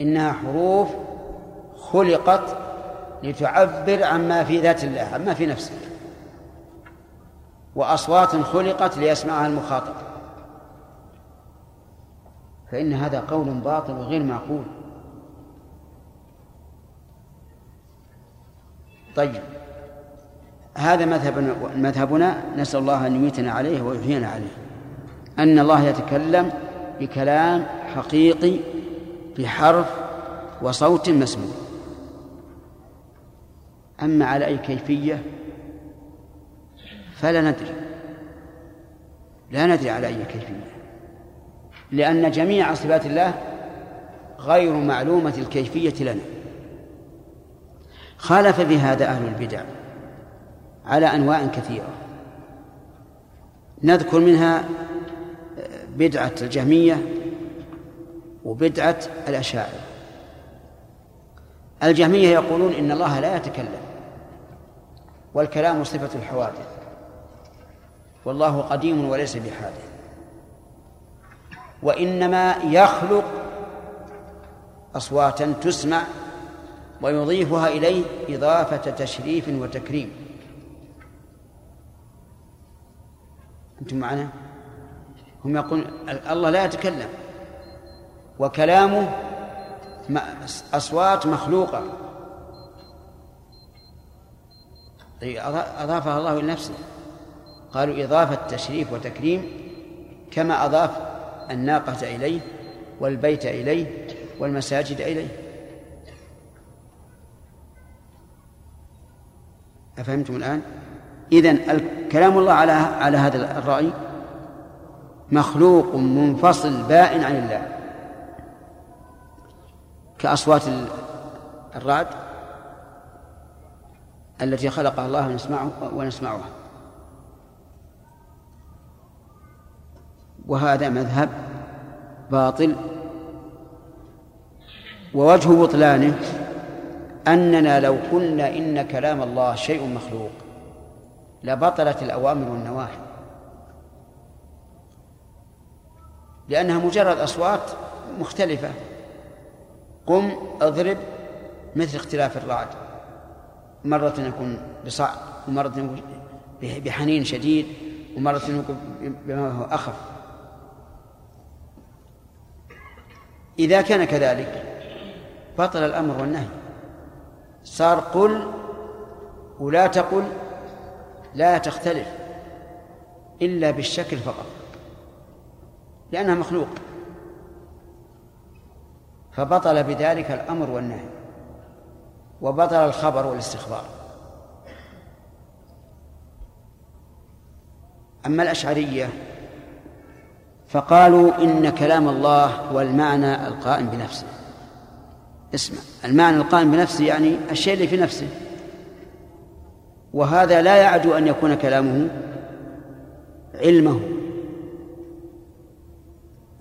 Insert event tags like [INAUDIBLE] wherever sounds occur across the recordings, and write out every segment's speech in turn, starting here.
إنها حروف خلقت لتعبر عما في ذات الله عما في نفسه. وأصوات خلقت ليسمعها المخاطب. فإن هذا قول باطل وغير معقول. طيب هذا مذهبنا مذهبنا نسأل الله أن يميتنا عليه ويحيينا عليه. أن الله يتكلم بكلام حقيقي بحرف وصوت مسموع. أما على أي كيفية فلا ندري. لا ندري على أي كيفية. لأن جميع صفات الله غير معلومة الكيفية لنا. خالف في هذا أهل البدع على أنواع كثيرة. نذكر منها بدعة الجهمية وبدعة الأشاعرة. الجهمية يقولون إن الله لا يتكلم والكلام صفة الحوادث والله قديم وليس بحادث. وإنما يخلق أصواتا تسمع ويضيفها إليه إضافة تشريف وتكريم. أنتم معنا؟ هم يقولون الله لا يتكلم. وكلامه أصوات مخلوقة. أضافها الله إلى نفسه قالوا إضافة تشريف وتكريم كما أضاف الناقة إليه والبيت إليه والمساجد إليه. أفهمتم الآن؟ إذن كلام الله على على هذا الرأي مخلوق منفصل بائن عن الله. كأصوات الرعد التي خلقها الله ونسمعه ونسمعها. وهذا مذهب باطل. ووجه بطلانه أننا لو قلنا إن كلام الله شيء مخلوق لبطلت الأوامر والنواهي. لأنها مجرد أصوات مختلفة. قم اضرب مثل اختلاف الرعد. مرة يكون بصعب ومرة يكون بحنين شديد ومرة يكون بما هو أخف. إذا كان كذلك بطل الأمر والنهي. صار قل ولا تقل لا تختلف إلا بالشكل فقط. لأنها مخلوق. فبطل بذلك الأمر والنهي وبطل الخبر والاستخبار. أما الأشعرية فقالوا إن كلام الله هو المعنى القائم بنفسه. اسمع المعنى القائم بنفسه يعني الشيء اللي في نفسه. وهذا لا يعدو أن يكون كلامه علمه.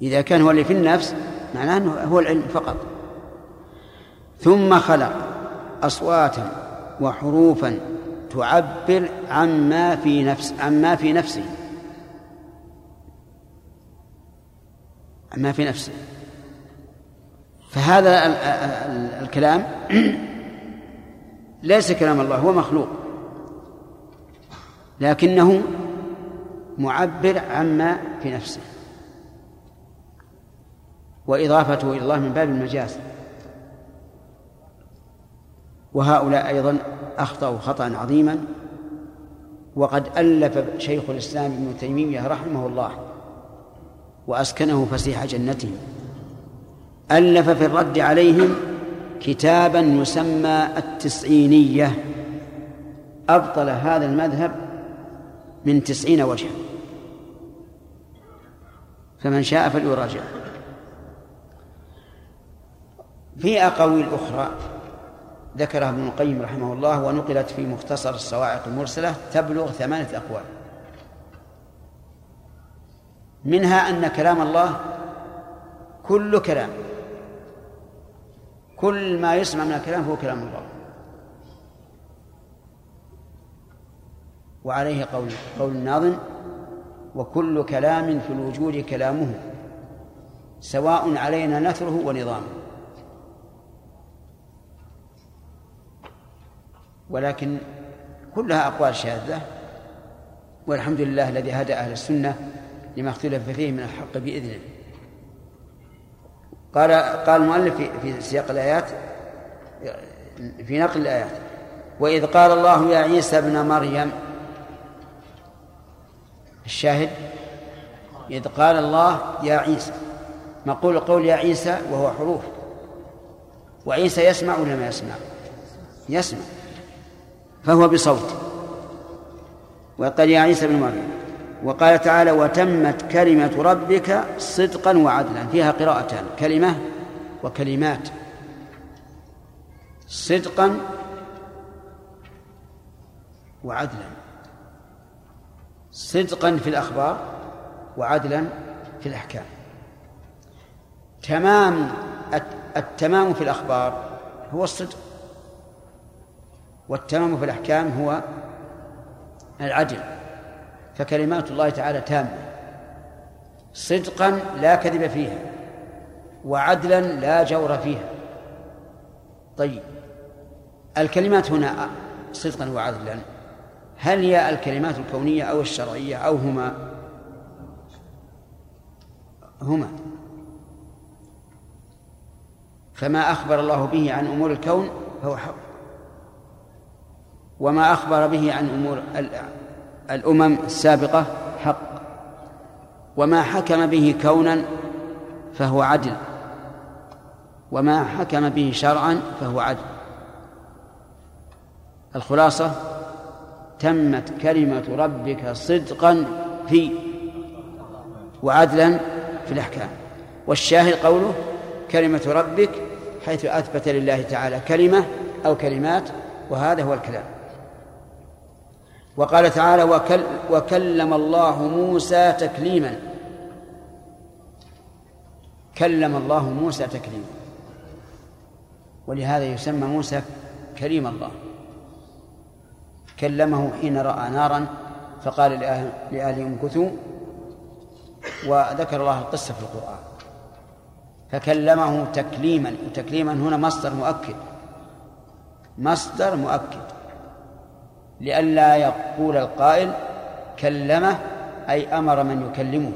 إذا كان هو اللي في النفس معناه أنه هو العلم فقط. ثم خلق أصواتا وحروفا تعبر عما في نفس عما في نفسه. عما في نفسه. فهذا الكلام [CLEARS THROAT] ليس كلام الله هو مخلوق. لكنه معبر عما في نفسه. وإضافته إلى الله من باب المجاز. وهؤلاء أيضا أخطأوا خطأ عظيما. وقد ألف شيخ الإسلام ابن تيمية رحمه الله وأسكنه فسيح جنته. ألف في الرد عليهم كتابا يسمى التسعينية. أبطل هذا المذهب من تسعين وجها. فمن شاء فليراجعه. في أقاويل أخرى ذكرها ابن القيم رحمه الله ونقلت في مختصر الصواعق المرسلة تبلغ ثمانية أقوال. منها أن كلام الله كل كلام. كل ما يسمع من الكلام هو كلام الله. وعليه قول قول الناظم وكل كلام في الوجود كلامه سواء علينا نثره ونظامه. ولكن كلها أقوال شاذة والحمد لله الذي هدى أهل السنة لما اختلف فيه من الحق بإذنه. قال قال المؤلف في سياق الآيات في نقل الآيات وإذ قال الله يا عيسى ابن مريم الشاهد إذ قال الله يا عيسى مقول قول يا عيسى وهو حروف وعيسى يسمع ولا ما يسمع؟ يسمع. فهو بصوت. وقال يا عيسى بن مريم. وقال تعالى وتمت كلمة ربك صدقا وعدلا. فيها قراءتان كلمة وكلمات. صدقا وعدلا. صدقا في الأخبار وعدلا في الأحكام. تمام التمام في الأخبار هو الصدق. والتمام في الأحكام هو العدل فكلمات الله تعالى تامة صدقا لا كذب فيها وعدلا لا جور فيها. طيب الكلمات هنا صدقا وعدلا هل هي الكلمات الكونية أو الشرعية أو هما؟ هما. فما أخبر الله به عن أمور الكون فهو حق. وما أخبر به عن أمور الأمم السابقة حق. وما حكم به كونا فهو عدل. وما حكم به شرعا فهو عدل. الخلاصة تمت كلمة ربك صدقا في وعدلا في الأحكام. والشاهد قوله كلمة ربك حيث أثبت لله تعالى كلمة أو كلمات وهذا هو الكلام. وقال تعالى وكل وكلم الله موسى تكليما. كلم الله موسى تكليما. ولهذا يسمى موسى كريم الله. كلمه حين رأى نارا فقال لأهله امكثوا وذكر الله القصة في القرآن. فكلمه تكليما. وتكليما هنا مصدر مؤكد. مصدر مؤكد. لئلا يقول القائل كلمه أي أمر من يكلمه.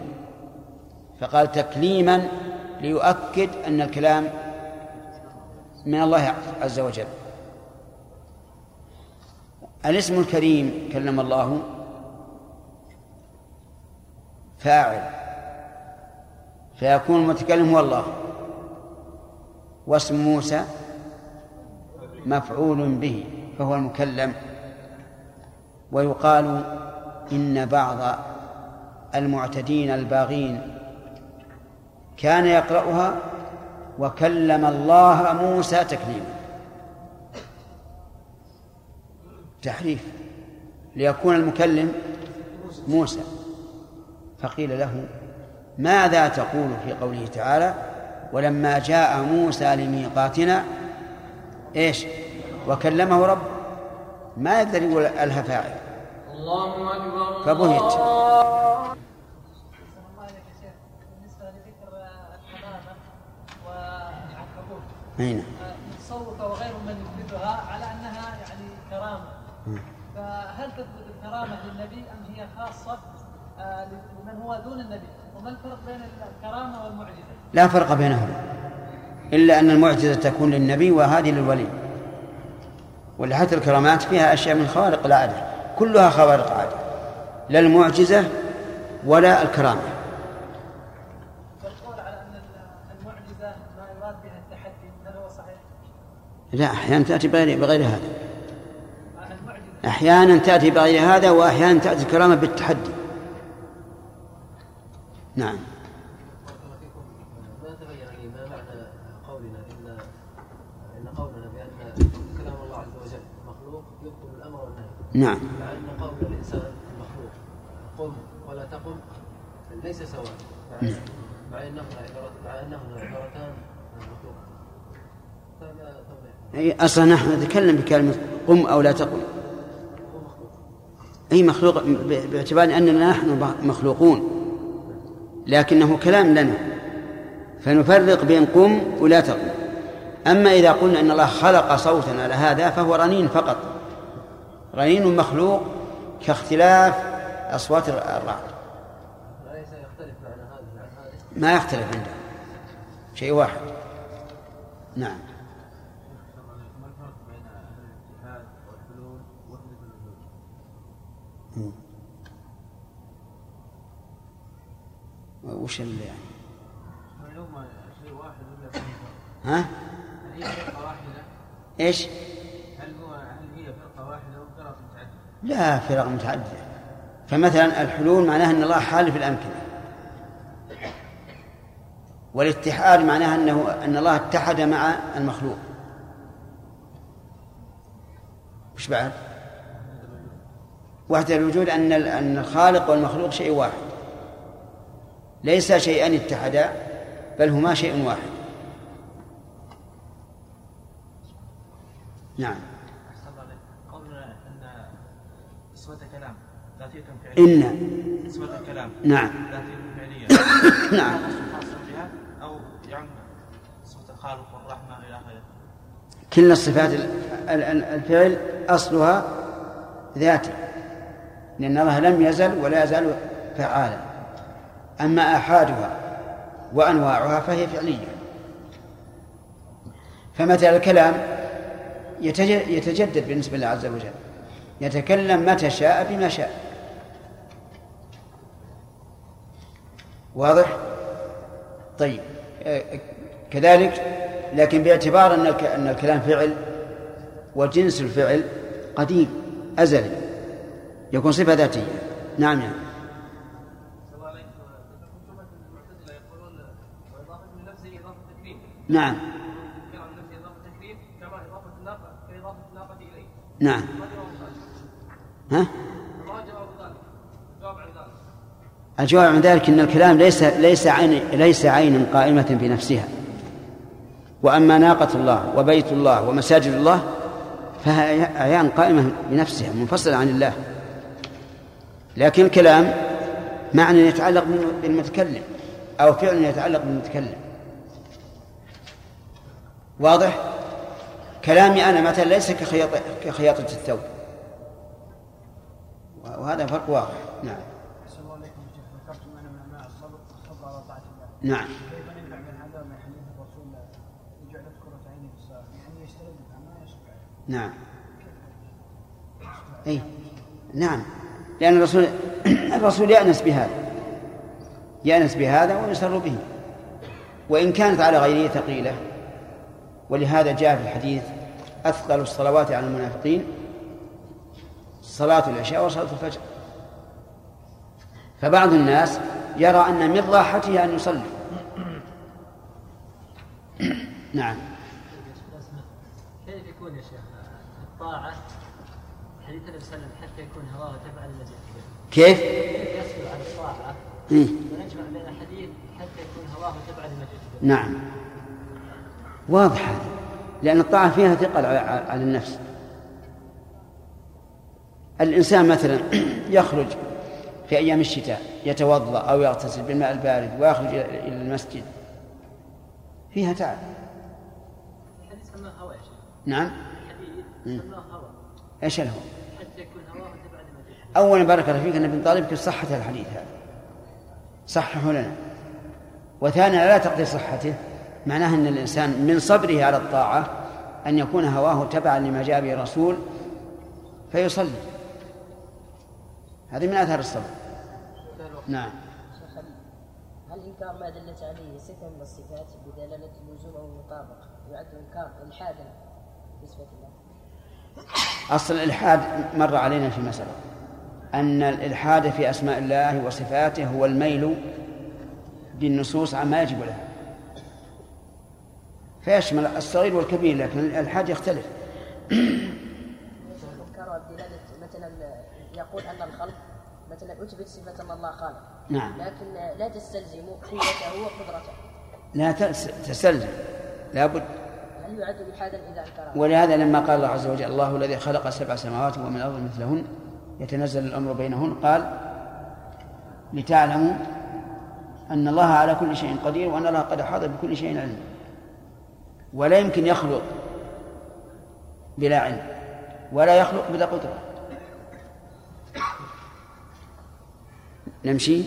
فقال تكليما ليؤكد أن الكلام من الله عز وجل. الاسم الكريم كلم الله. فاعل. فيكون المتكلم هو الله. واسم موسى مفعول به فهو المكلم. ويقال إن بعض المعتدين الباغين كان يقرأها وكلم الله موسى تكليما. تحريف. ليكون المكلم موسى. فقيل له ماذا تقول في قوله تعالى ولما جاء موسى لميقاتنا إيش؟ وكلمه رب. ما يقدر يقول ألها فاعل الله أكبر فبهت أين؟ تصوف وغير من يثبتها على أنها يعني كرامة فهل تثبت الكرامة للنبي أم هي خاصة آه، لمن هو دون النبي؟ وما الفرق بين الكرامة والمعجزة؟ لا فرق بينهما إلا أن المعجزة تكون للنبي وهذه للولي ولحتى الكرامات فيها أشياء من خوارق العادة كلها خوارق عادة لا المعجزة ولا الكرامة؟ لا أحيانا تأتي بغير, بغير هذا. أحيانا تأتي بغير هذا وأحيانا تأتي الكرامة بالتحدي. نعم. نعم. مع أن قول الإنسان المخلوق قم ولا تقم ليس سواء. مع نعم. مع أنهما عبارتان أي أصلا نحن نتكلم بكلمة قم أو لا تقم. أي مخلوق باعتبار أننا نحن مخلوقون. لكنه كلام لنا. فنفرق بين قم ولا تقم. أما إذا قلنا أن الله خلق صوتا على هذا فهو رنين فقط. رنين مخلوق كاختلاف أصوات الرعد ما يختلف عنده. شيء واحد. نعم؟ وش اللي يعني؟ شيء واحد ولا ها؟ هل هي فرقة واحدة؟ إيش؟ هل هو هل هي فرقة واحدة؟ لا فرق متعددة فمثلا الحلول معناها أن الله حال في الأمكنة. والاتحاد معناها أنه أن الله اتحد مع المخلوق. وش بعد؟ وحدة الوجود أن أن الخالق والمخلوق شيء واحد. ليس شيئان اتحدا بل هما شيء واحد. نعم أحسن الله عليك قولنا أن صفة كلام ذاتية فعلية إن. صفة الكلام. نعم. ذاتية فعلية [COUGHS] نعم. أو يعني صفة الخالق والرحمة إلى آخره. كل الصفات ال- ال- ال- الفعل أصلها ذاتي لأن الله لم يزل ولا يزال فعالا. أما آحادها وأنواعها فهي فعلية. فمثل الكلام يتج- يتجدد بالنسبة لله عز وجل. يتكلم متى شاء بما شاء. واضح؟ طيب. آه، كذلك لكن باعتبار أن أن الكلام فعل وجنس الفعل قديم أزلي يكون صفة ذاتية. نعم نعم. صلى الله عليه الجواب عن ذلك إن الكلام ليس ليس عين ليس عينا قائمة بنفسها وأما ناقة الله وبيت الله ومساجد الله فهي اعيان قائمة بنفسها منفصلة عن الله. لكن الكلام معنى يتعلق بالمتكلم أو فعل يتعلق بالمتكلم. واضح؟ كلامي أنا مثلا ليس كخياط كخياطة الثوب. وهذا فرق واضح. نعم. يشبع نعم. أي نعم. لأن الرسول [CLEARS THROAT] الرسول يأنس بهذا. يأنس بهذا ويسر به. وإن كانت على غيره ثقيلة. ولهذا جاء في الحديث أثقل الصلوات على المنافقين صلاة العشاء وصلاة الفجر. فبعض الناس يرى أن من راحته أن يصلي. نعم. كيف يكون يا شيخ الطاعة؟ حديث النبي صلى الله عليه وسلم حتى يكون هواه تبعا يحبه كيف؟ يسأل عن الطاعة؟ إيه؟ ونجمع بين الحديث حتى يكون هواه تبعا لما نعم. واضح هذا. لأن الطاعة فيها ثقل على على النفس. الإنسان مثلا [CLEARS THROAT] يخرج في أيام الشتاء يتوضأ أو يغتسل بالماء البارد ويخرج إلى المسجد. فيها تعب. نعم. إيش الهوى؟ أولا بارك الله فيك أن ابن طالب صحة الحديث هذا. صححه لنا. وثانيا لا تقضي صحته. معناه أن الإنسان من صبره على الطاعة أن يكون هواه تبعا لما جاء به الرسول فيصلي. هذه من آثار الصبر. نعم. هل إنكار ما دلت عليه صفة من الصفات بدلالة اللزوم أو المطابقة؟ يعد إنكار إلحادا نسبة الله؟ أصل الإلحاد مر علينا في مسألة. أن الإلحاد في أسماء الله وصفاته هو الميل بالنصوص عما يجب لها فيشمل الصغير والكبير لكن الإلحاد يختلف. مثلا يقول أن الخلق مثلا أثبت صفة أن الله خالق. نعم. لكن لا تستلزم قوته وقدرته. لا تس- تستلزم. لابد هل يعد إلحادا إذا أنكره؟ ولهذا لما قال الله عز وجل الله الذي خلق سبع سماوات ومن الأرض مثلهن يتنزل الأمر بينهن قال لتعلموا أن الله على كل شيء قدير وأن الله قد أحاط بكل شيء علما ولا يمكن يخلق بلا علم. ولا يخلق بلا قدرة. نمشي؟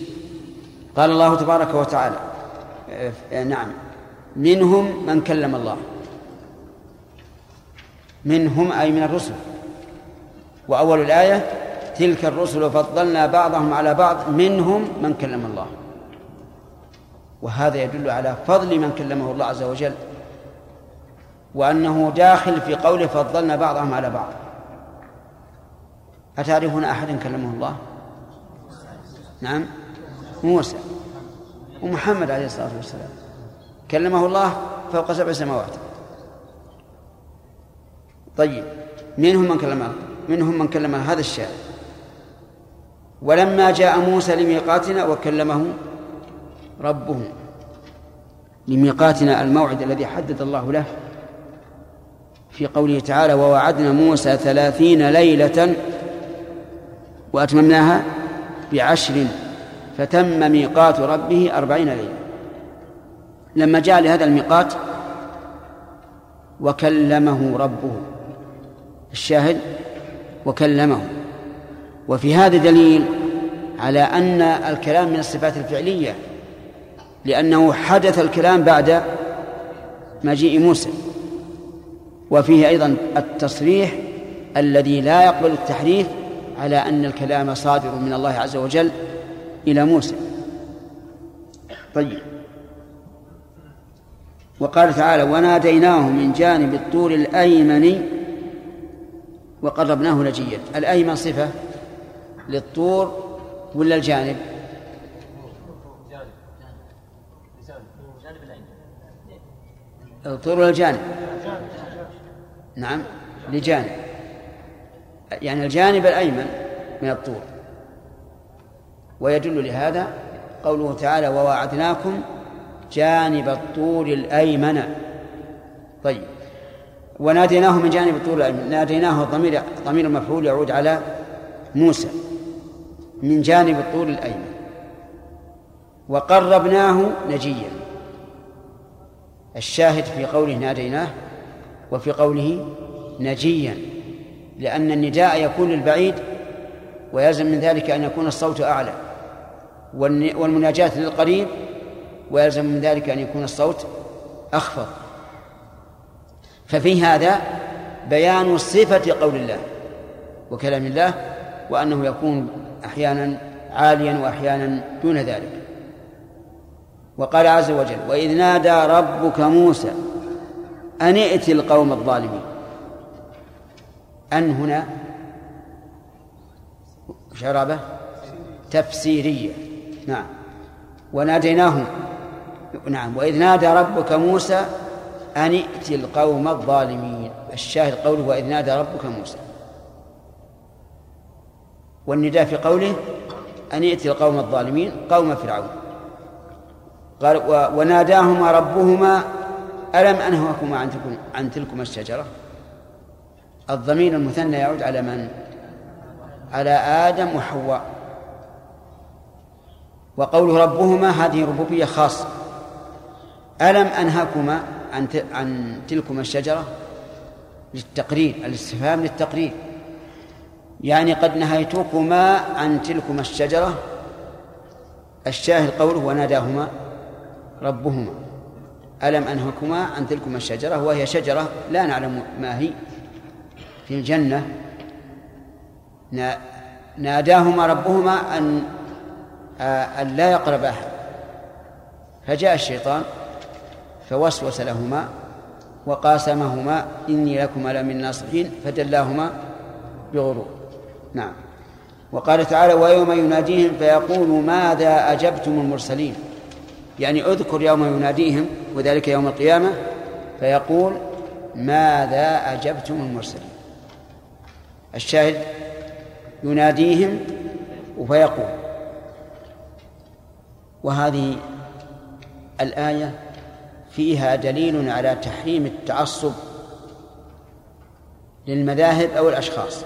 قال الله تبارك وتعالى آه، نعم. منهم من كلم الله. منهم أي من الرسل. وأول الآية تلك الرسل فضلنا بعضهم على بعض منهم من كلم الله. وهذا يدل على فضل من كلمه الله عز وجل. وأنه داخل في قوله فضلنا بعضهم على بعض. أتعرفون أحدا كلمه الله؟ نعم. موسى. ومحمد عليه الصلاة والسلام. كلمه الله فوق سبع سماوات. طيب. منهم من كلم منهم من كلم هذا الشاعر. ولما جاء موسى لميقاتنا وكلمه ربه. لميقاتنا الموعد الذي حدد الله له. في قوله تعالى ووعدنا موسى ثلاثين ليلة وأتممناها بعشر فتم ميقات ربه أربعين ليلة. لما جاء لهذا الميقات وكلمه ربه الشاهد وكلمه. وفي هذا دليل على أن الكلام من الصفات الفعلية لأنه حدث الكلام بعد مجيء موسى. وفيه أيضا التصريح الذي لا يقبل التحريف على أن الكلام صادر من الله عز وجل إلى موسى. طيب. وقال تعالى وناديناه من جانب الطور الأيمن وقربناه نجيا الأيمن صفة للطور ولا الجانب؟ الطور ولا الجانب؟ نعم لجانب. يعني الجانب الأيمن من الطور. ويدل لهذا قوله تعالى وواعدناكم جانب الطور الأيمن طيب. وناديناه من جانب الطور الأيمن. ناديناه ضمير ضمير المفعول يعود على موسى. من جانب الطور الأيمن. وقربناه نجيا. الشاهد في قوله ناديناه وفي قوله نجيا. لأن النداء يكون للبعيد ويلزم من ذلك أن يكون الصوت أعلى. والمناجاة للقريب ويلزم من ذلك أن يكون الصوت أخفض. ففي هذا بيان صفة قول الله وكلام الله وأنه يكون أحيانا عاليا وأحيانا دون ذلك. وقال عز وجل وإذ نادى ربك موسى أن ائت القوم الظالمين. أن هنا شربة تفسيرية. نعم. وناديناه نعم. وإذ نادى ربك موسى أن ائت القوم الظالمين. الشاهد قوله وإذ نادى ربك موسى. والنداء في قوله أن ائت القوم الظالمين قوم فرعون. قال وناداهما ربهما ألم أنهكما عن تلكم عن تلكما الشجرة؟ الضمير المثنى يعود على من؟ على آدم وحواء. وقوله ربهما هذه ربوبية خاصة. ألم أنهكما عن عن تلكما الشجرة؟ للتقرير الاستفهام للتقرير. يعني قد نهيتكما عن تلكما الشجرة. الشاهد قوله وناداهما ربهما. ألم أنهكما عن تلكما الشجرة؟ وهي شجرة لا نعلم ما هي. في الجنة ناداهما ربهما أن أن لا أحد. فجاء الشيطان فوسوس لهما وقاسمهما إني لكما لمن الناصحين فدلاهما بغرور. نعم. وقال تعالى ويوم يناديهم فيقول ماذا أجبتم المرسلين؟ يعني اذكر يوم يناديهم وذلك يوم القيامة فيقول ماذا أجبتم المرسلين؟ الشاهد يناديهم فيقول وهذه الآية فيها دليل على تحريم التعصب للمذاهب أو الأشخاص.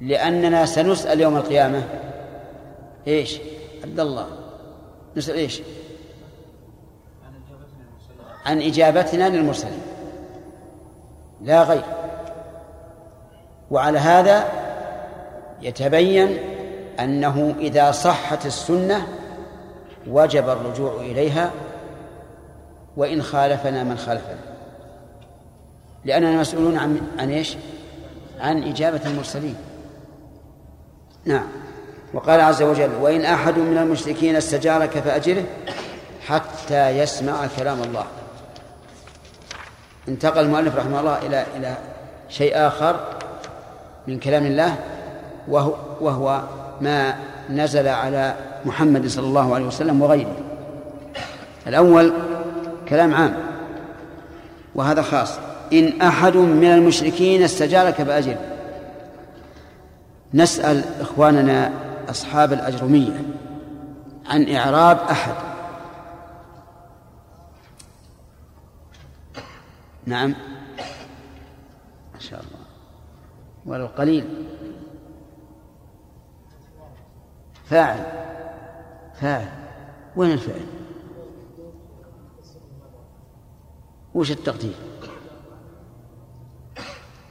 لأننا سنسأل يوم القيامة. إيش؟ عبد الله. نسأل إيش؟ عن إجابتنا للمرسلين. لا غير. وعلى هذا يتبين أنه إذا صحت السنة وجب الرجوع إليها وإن خالفنا من خالفنا. لأننا مسؤولون عن عن إيش؟ عن إجابة المرسلين. نعم. وقال عز وجل وإن أحد من المشركين استجارك فأجره حتى يسمع كلام الله. انتقل المؤلف رحمه الله إلى إلى شيء آخر. من كلام الله وهو, وهو ما نزل على محمد صلى الله عليه وسلم وغيره. الأول كلام عام وهذا خاص. إن أحد من المشركين استجارك فأجر نسأل إخواننا أصحاب الأجرمية عن إعراب أحد. نعم. ما شاء الله. ولو قليل. فاعل. فاعل. وين الفعل وش التقدير؟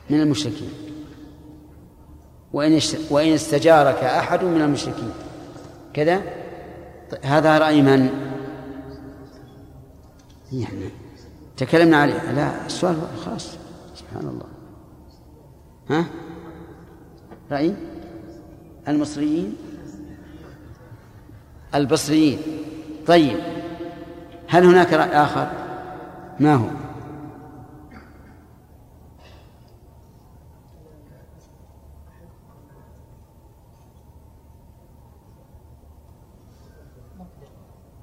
من المشركين. وإن وإن استجارك أحد من المشركين. كذا؟ هذا رأي من؟ يعني تكلمنا عليه. لا السؤال خاص. سبحان الله. ها؟ رأي؟ المصريين؟ البصريين. طيب. هل هناك رأي آخر؟ ما هو؟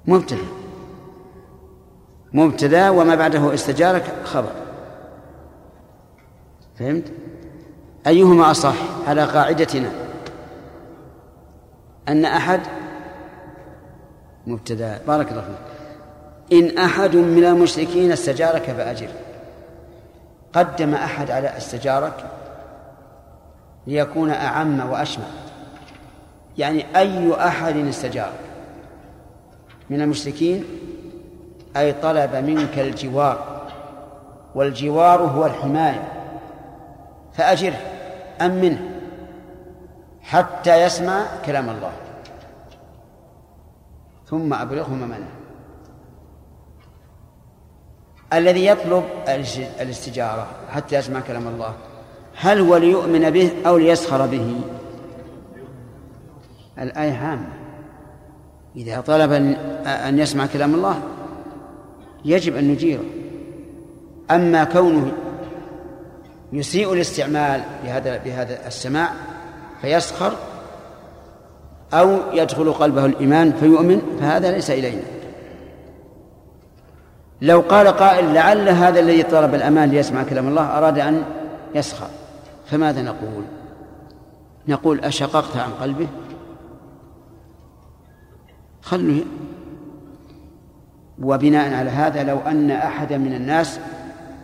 مبتدأ. مبتدأ وما بعده استجارك خبر. فهمت؟ أيهما أصح على قاعدتنا؟ أن أحد مبتدأ. بارك الله فيك. إن أحد من المشركين استجارك فأجر. قدم أحد على استجارك ليكون أعم وأشمل يعني أي أحد استجارك من المشركين أي طلب منك الجوار. والجوار هو الحماية. فأجره أمنه حتى يسمع كلام الله. ثم أبلغه ممنه. الذي يطلب الاستجارة حتى يسمع كلام الله. هل هو ليؤمن به أو ليسخر به؟ الآية عامة إذا طلب أن يسمع كلام الله يجب أن نجيره. أما كونه يسيء الاستعمال بهذا بهذا السماع فيسخر أو يدخل قلبه الإيمان فيؤمن فهذا ليس إلينا. لو قال قائل لعل هذا الذي طلب الأمان ليسمع كلام الله أراد أن يسخر فماذا نقول؟ نقول أشققت عن قلبه؟ خلوا وبناء على هذا لو أن أحدا من الناس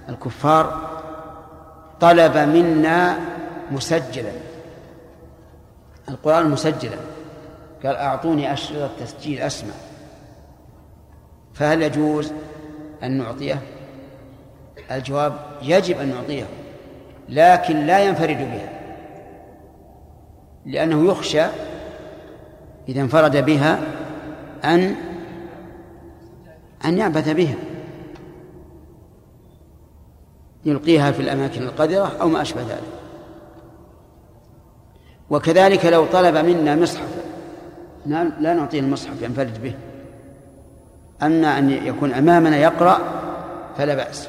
الكفار طلب منا مسجلا. القرآن مسجلا. قال أعطوني أشرطة تسجيل أسمع. فهل يجوز أن نعطيه؟ الجواب يجب أن نعطيه لكن لا ينفرد بها لأنه يخشى إذا انفرد بها أن أن يعبث بها. يلقيها في الأماكن القذرة أو ما أشبه ذلك. وكذلك لو طلب منا مصحف لا نعطيه المصحف ينفرد به. أما أن يكون أمامنا يقرأ فلا بأس.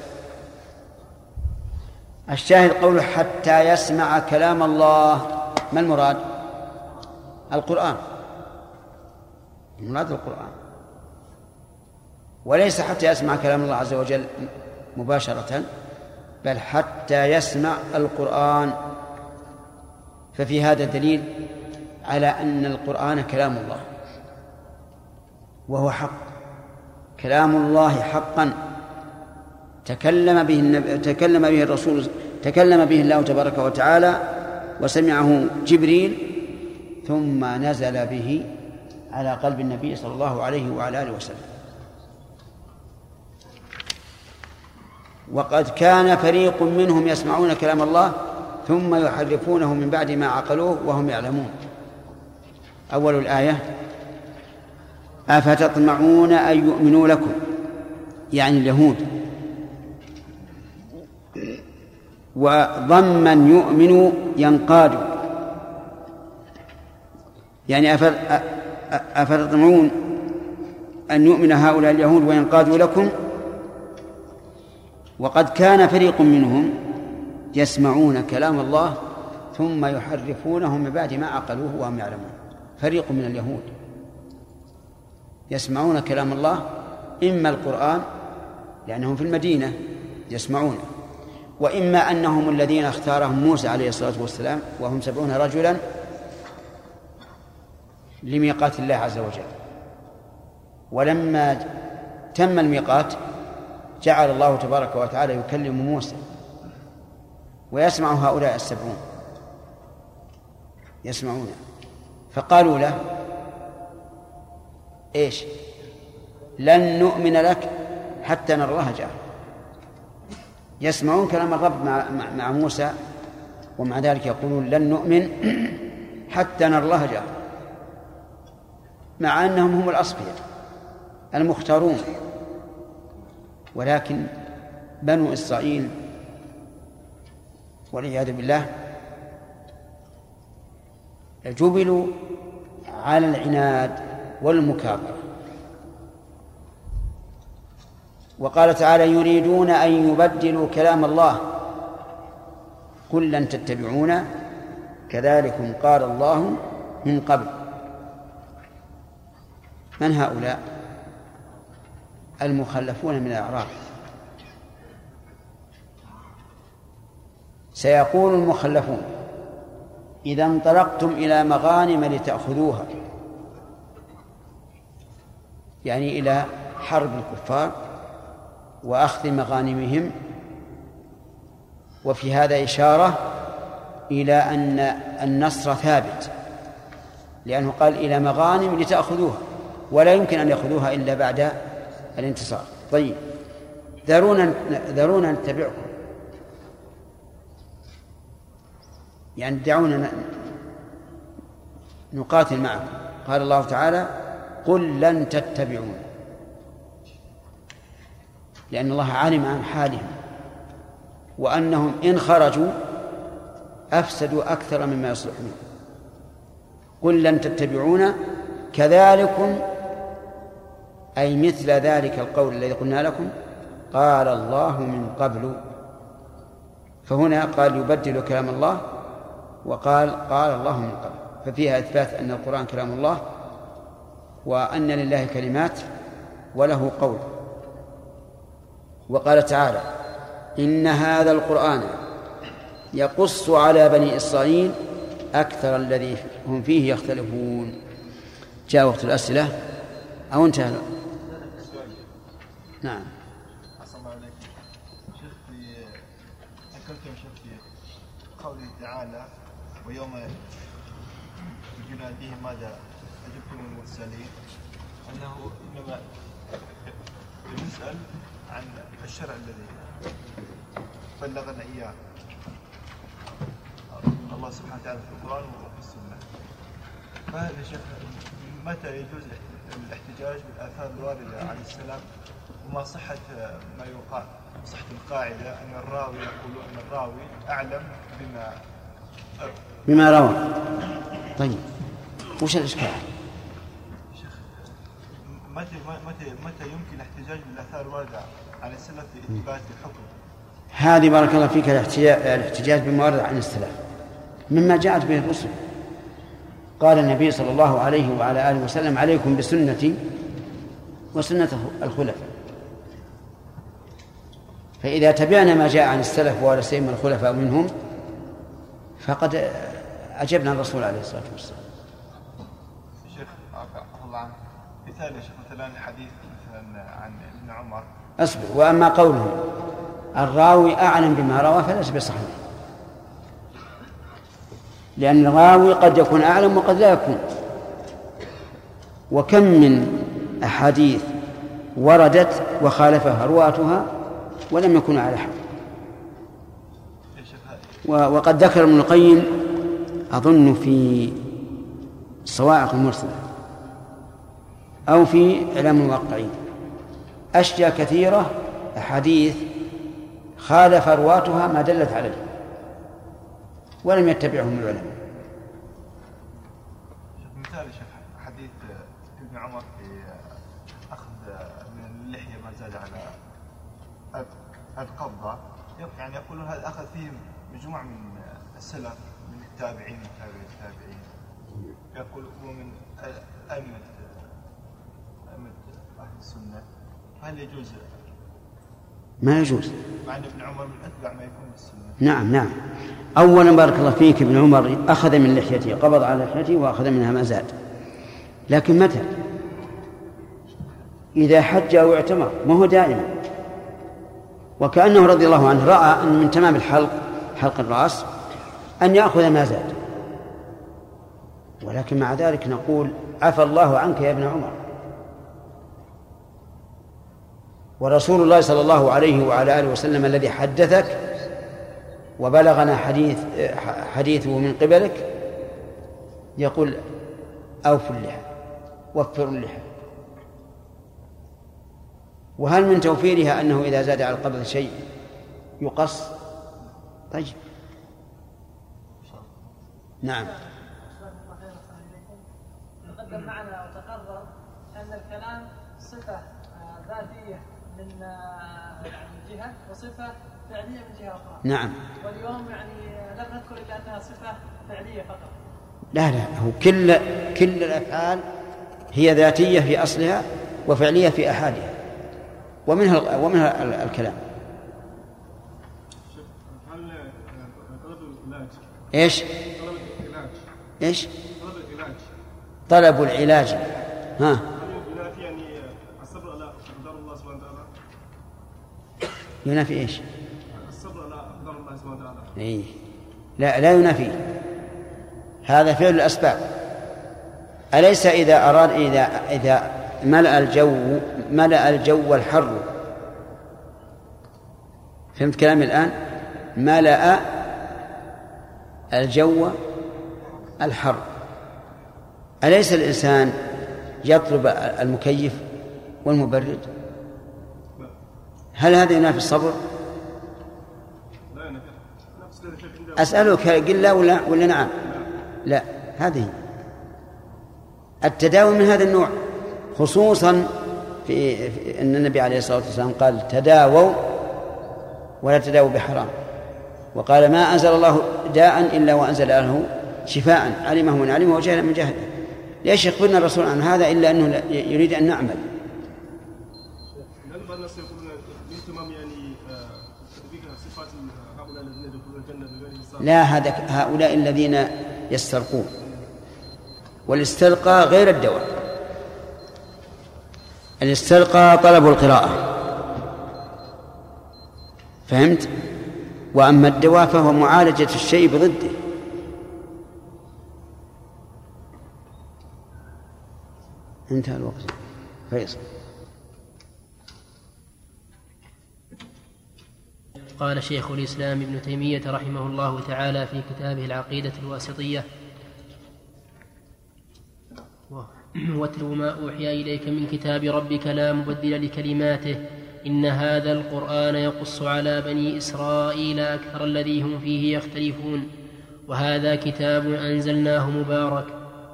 الشاهد قوله حتى يسمع كلام الله. ما المراد؟ القرآن. المراد القرآن. وليس حتى يسمع كلام الله عز وجل مباشرة. بل حتى يسمع القرآن. ففي هذا دليل على أن القرآن كلام الله وهو حق. كلام الله حقا. تكلم به النبي تكلم به الرسول تكلم به الله تبارك وتعالى وسمعه جبريل ثم نزل به على قلب النبي صلى الله عليه وعلى آله وسلم. وقد كان فريق منهم يسمعون كلام الله ثم يحرفونه من بعد ما عقلوه وهم يعلمون. أول الآية أفتطمعون أن يؤمنوا لكم؟ يعني اليهود. وضما يؤمن ينقاد. يعني أفتطمعون أن يؤمن هؤلاء اليهود وينقادوا لكم؟ وقد كان فريق منهم يسمعون كلام الله ثم يحرفونه من بعد ما عقلوه وهم يعلمون. فريق من اليهود يسمعون كلام الله إما القرآن لأنهم في المدينة يسمعونه وإما أنهم الذين اختارهم موسى عليه الصلاة والسلام وهم سبعون رجلا لميقات الله عز وجل. ولما تم الميقات جعل الله تبارك وتعالى يكلم موسى ويسمع هؤلاء السبعون. يسمعون. فقالوا له إيش؟ لن نؤمن لك حتى نرى الله يسمعون كلام الرب مع, مع موسى ومع ذلك يقولون لن نؤمن حتى نرى الله مع أنهم هم الأصفياء المختارون. ولكن بنو إسرائيل والعياذ بالله جبلوا على العناد والمكابرة. وقال تعالى يريدون أن يبدلوا كلام الله. قل لن تتبعونا كذلكم قال الله من قبل. من هؤلاء؟ المخلفون من الأعراب سيقول المخلفون إذا انطلقتم إلى مغانم لتأخذوها. يعني إلى حرب الكفار وأخذ مغانمهم. وفي هذا إشارة إلى أن النصر ثابت لأنه قال إلى مغانم لتأخذوها ولا يمكن أن يأخذوها إلا بعد الانتصار. طيب. ذرونا ذرونا نتبعكم. يعني دعونا نقاتل معكم. قال الله تعالى قل لن تتبعون. لأن الله علم عن حالهم. وأنهم إن خرجوا أفسدوا أكثر مما يصلحون. قل لن تتبعون كذلكم أي مثل ذلك القول الذي قلنا لكم؟ قال الله من قبل. فهنا قال يبدل كلام الله وقال قال الله من قبل. ففيها إثبات أن القرآن كلام الله وأن لله كلمات وله قول. وقال تعالى إن هذا القرآن يقص على بني إسرائيل أكثر الذي هم فيه يختلفون. جاء وقت الأسئلة أو انتهى نعم. شيخ في ذكرتم شيخ في قوله تعالى ويوم يناديهم ماذا أجبتم المرسلين؟ أنه إنما يسأل عن الشرع الذي بلغنا إياه. الله سبحانه وتعالى في القرآن وفي السنة. فهل يا شيخ متى يجوز الاحتجاج بالآثار الواردة عليه السلام؟ وما صحة ما يقال صحة القاعدة أن الراوي يقول أن الراوي أعلم بما بما روى. طيب. وش الإشكال؟ شيخ متى متى متى يمكن الاحتجاج بالآثار الواردة عن السلف في إثبات الحكم؟ هذه بارك الله فيك الاحتجاج, الاحتجاج بما ورد عن السلف. مما جاءت به الرسل. قال النبي صلى الله عليه وعلى آله وسلم عليكم بسنتي وسنة الخلفاء. فإذا تبعنا ما جاء عن السلف ولا سيما الخلفاء منهم فقد أجبنا الرسول عليه الصلاة والسلام. شيخ الله عنك. مثال يا شيخ مثلا حديث مثلا عن ابن عمر. أصبر وأما قوله الراوي أعلم بما روى فليس بصحيح. لأن الراوي قد يكون أعلم وقد لا يكون. وكم من أحاديث وردت وخالفها رواتها ولم يكونوا على حق. وقد ذكر ابن القيم أظن في الصواعق المرسلة أو في إعلام الموقعين أشياء كثيرة أحاديث خالف رواتها ما دلت عليه ولم يتبعهم العلماء مثال يا شيخ حديث ابن عمر في اخذ من اللحيه ما زاد على القبضه يعني يقولون هذا اخذ فيه مجموعه من السلف من التابعين وتابعي التابعين. يقول هو من أئمة أئمة أهل السنة. هل يجوز؟ ما يجوز. مع أن ابن عمر من أتبع ما يكون بالسنه نعم نعم. أولا بارك الله فيك ابن عمر أخذ من لحيته قبض على لحيته وأخذ منها ما زاد. لكن متى؟ إذا حج أو اعتمر ما هو دائما. وكأنه رضي الله عنه رأى أن من تمام الحلق حلق الرأس أن يأخذ ما زاد. ولكن مع ذلك نقول عفى الله عنك يا ابن عمر. ورسول الله صلى الله عليه وعلى آله وسلم الذي حدثك وبلغنا حديث حديثه من قبلك يقول أوفوا اللحى وفروا اللحى. وهل من توفيرها أنه إذا زاد على القبض شيء يقص؟ طيب. نعم. تقدم معنا وتقرر أن الكلام صفة آه، ذاتية من آه، يعني جهة وصفة فعلية من جهة أخرى. نعم. واليوم يعني لم نذكر إلا أنها صفة فعلية فقط. لا لا هو كل كل الأفعال هي ذاتية في أصلها وفعلية في احادها ومنها ومنها الكلام هل طلب العلاج إيش؟ طلب العلاج إيش؟ طلب العلاج طلب العلاج ها هل ينافي يعني الصبر على اقدار الله سبحانه وتعالى؟ ينافي إيش؟ الصبر على اقدار الله سبحانه وتعالى إيه. لا لا ينافي هذا فعل الأسباب أليس إذا أراد إذا إذا ملأ الجو ملأ الجو الحر فهمت كلامي الآن؟ ملأ الجو الحر أليس الإنسان يطلب المكيف والمبرد؟ هل هذا ينافي الصبر؟ أسألك قل لا ولا ولا نعم لا هذه التداوي من هذا النوع خصوصا في, أن النبي عليه الصلاة والسلام قال تداووا ولا تداووا بحرام. وقال ما أنزل الله داء إلا وأنزل له شفاء. علمه من علمه وجهله من جهله. ليش يخبرنا الرسول عن هذا إلا أنه يريد أن نعمل؟ يعني آه، لا هذا هؤلاء الذين يسترقون. والاستلقاء غير الدواء. الاستلقاء طلب القراءة. فهمت؟ وأما الدواء فهو معالجة الشيء بضده. انتهى الوقت. فيصل. قال شيخ الإسلام ابن تيمية رحمه الله تعالى في كتابه العقيدة الواسطية [CLEARS THROAT] واتل ما أوحي إليك من كتاب ربك لا مبدل لكلماته إن هذا القرآن يقص على بني إسرائيل أكثر الذي هم فيه يختلفون وهذا كتاب أنزلناه مبارك.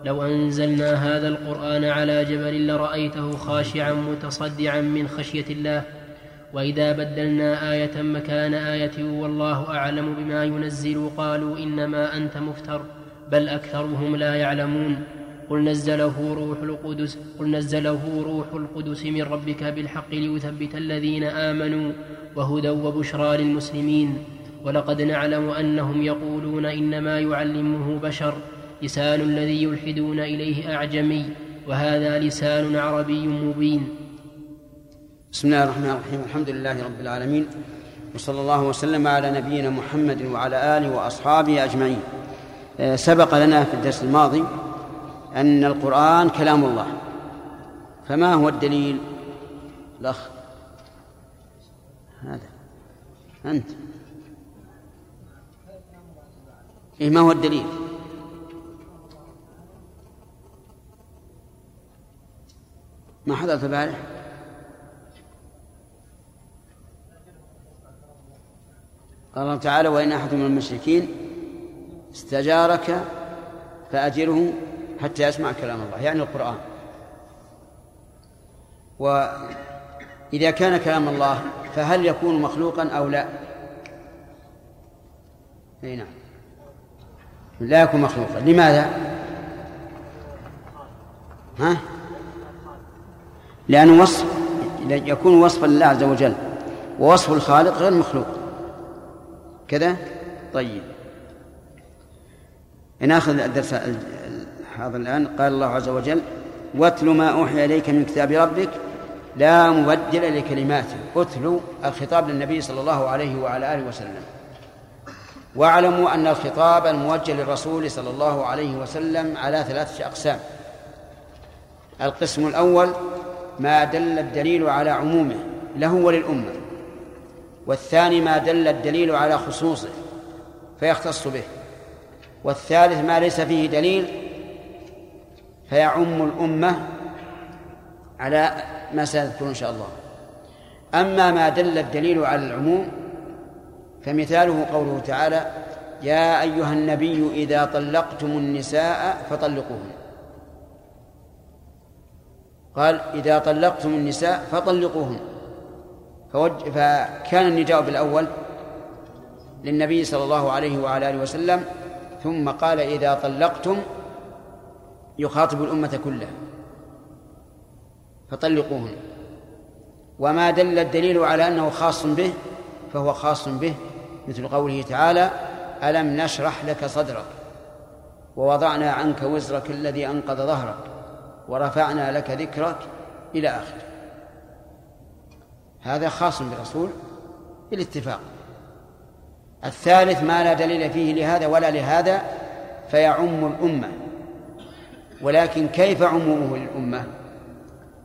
لو أنزلنا هذا القرآن على جبل لرأيته خاشعا متصدعا من خشية الله وإذا بدلنا آية مكان آية والله أعلم بما ينزل قالوا إنما أنت مفتر بل أكثرهم لا يعلمون. قل نزله روح القدس قل نزله روح القدس من ربك بالحق ليثبت الذين آمنوا وهدى وبشرى للمسلمين. ولقد نعلم أنهم يقولون إنما يعلمه بشر لسان الذي يلحدون إليه أعجمي وهذا لسان عربي مبين. بسم الله الرحمن الرحيم الحمد لله رب العالمين وصلى الله وسلم على نبينا محمد وعلى آله وأصحابه أجمعين. آه، سبق لنا في الدرس الماضي أن القرآن كلام الله. فما هو الدليل؟ الأخ. هذا. أنت. إيه ما هو الدليل؟ ما حضرت البارح؟ قال الله تعالى وإن أحد من المشركين استجارك فأجره حتى يسمع كلام الله يعني القرآن. وإذا كان كلام الله فهل يكون مخلوقا أو لا؟ أي نعم. لا يكون مخلوقا. لماذا؟ ها؟ لأنه وصف يكون وصفا لله عز وجل ووصف الخالق غير مخلوق. كذا؟ طيب. ناخذ الدرس هذا الآن قال الله عز وجل واتل ما أوحي إليك من كتاب ربك لا مبدل لكلماته اتلو الخطاب للنبي صلى الله عليه وعلى آله وسلم. واعلموا أن الخطاب الموجه للرسول صلى الله عليه وسلم على ثلاثة أقسام. القسم الأول ما دل الدليل على عمومه له وللأمة. والثاني ما دل الدليل على خصوصه فيختص به. والثالث ما ليس فيه دليل فيعم الأمة على ما سيذكر إن شاء الله أما ما دل الدليل على العموم فمثاله قوله تعالى يا أيها النبي إذا طلقتم النساء فطلقوهن قال إذا طلقتم النساء فطلقوهن. فكان النداء بالأول للنبي صلى الله عليه وعلى آله وسلم ثم قال إذا طلقتم يخاطب الأمة كلها. فطلقوهن. وما دل الدليل على أنه خاص به فهو خاص به مثل قوله تعالى ألم نشرح لك صدرك؟ ووضعنا عنك وزرك الذي أنقض ظهرك ورفعنا لك ذكرك إلى آخره. هذا خاص بالرسول بالاتفاق. الثالث ما لا دليل فيه لهذا ولا لهذا فيعم الأمة. ولكن كيف عمومه للأمة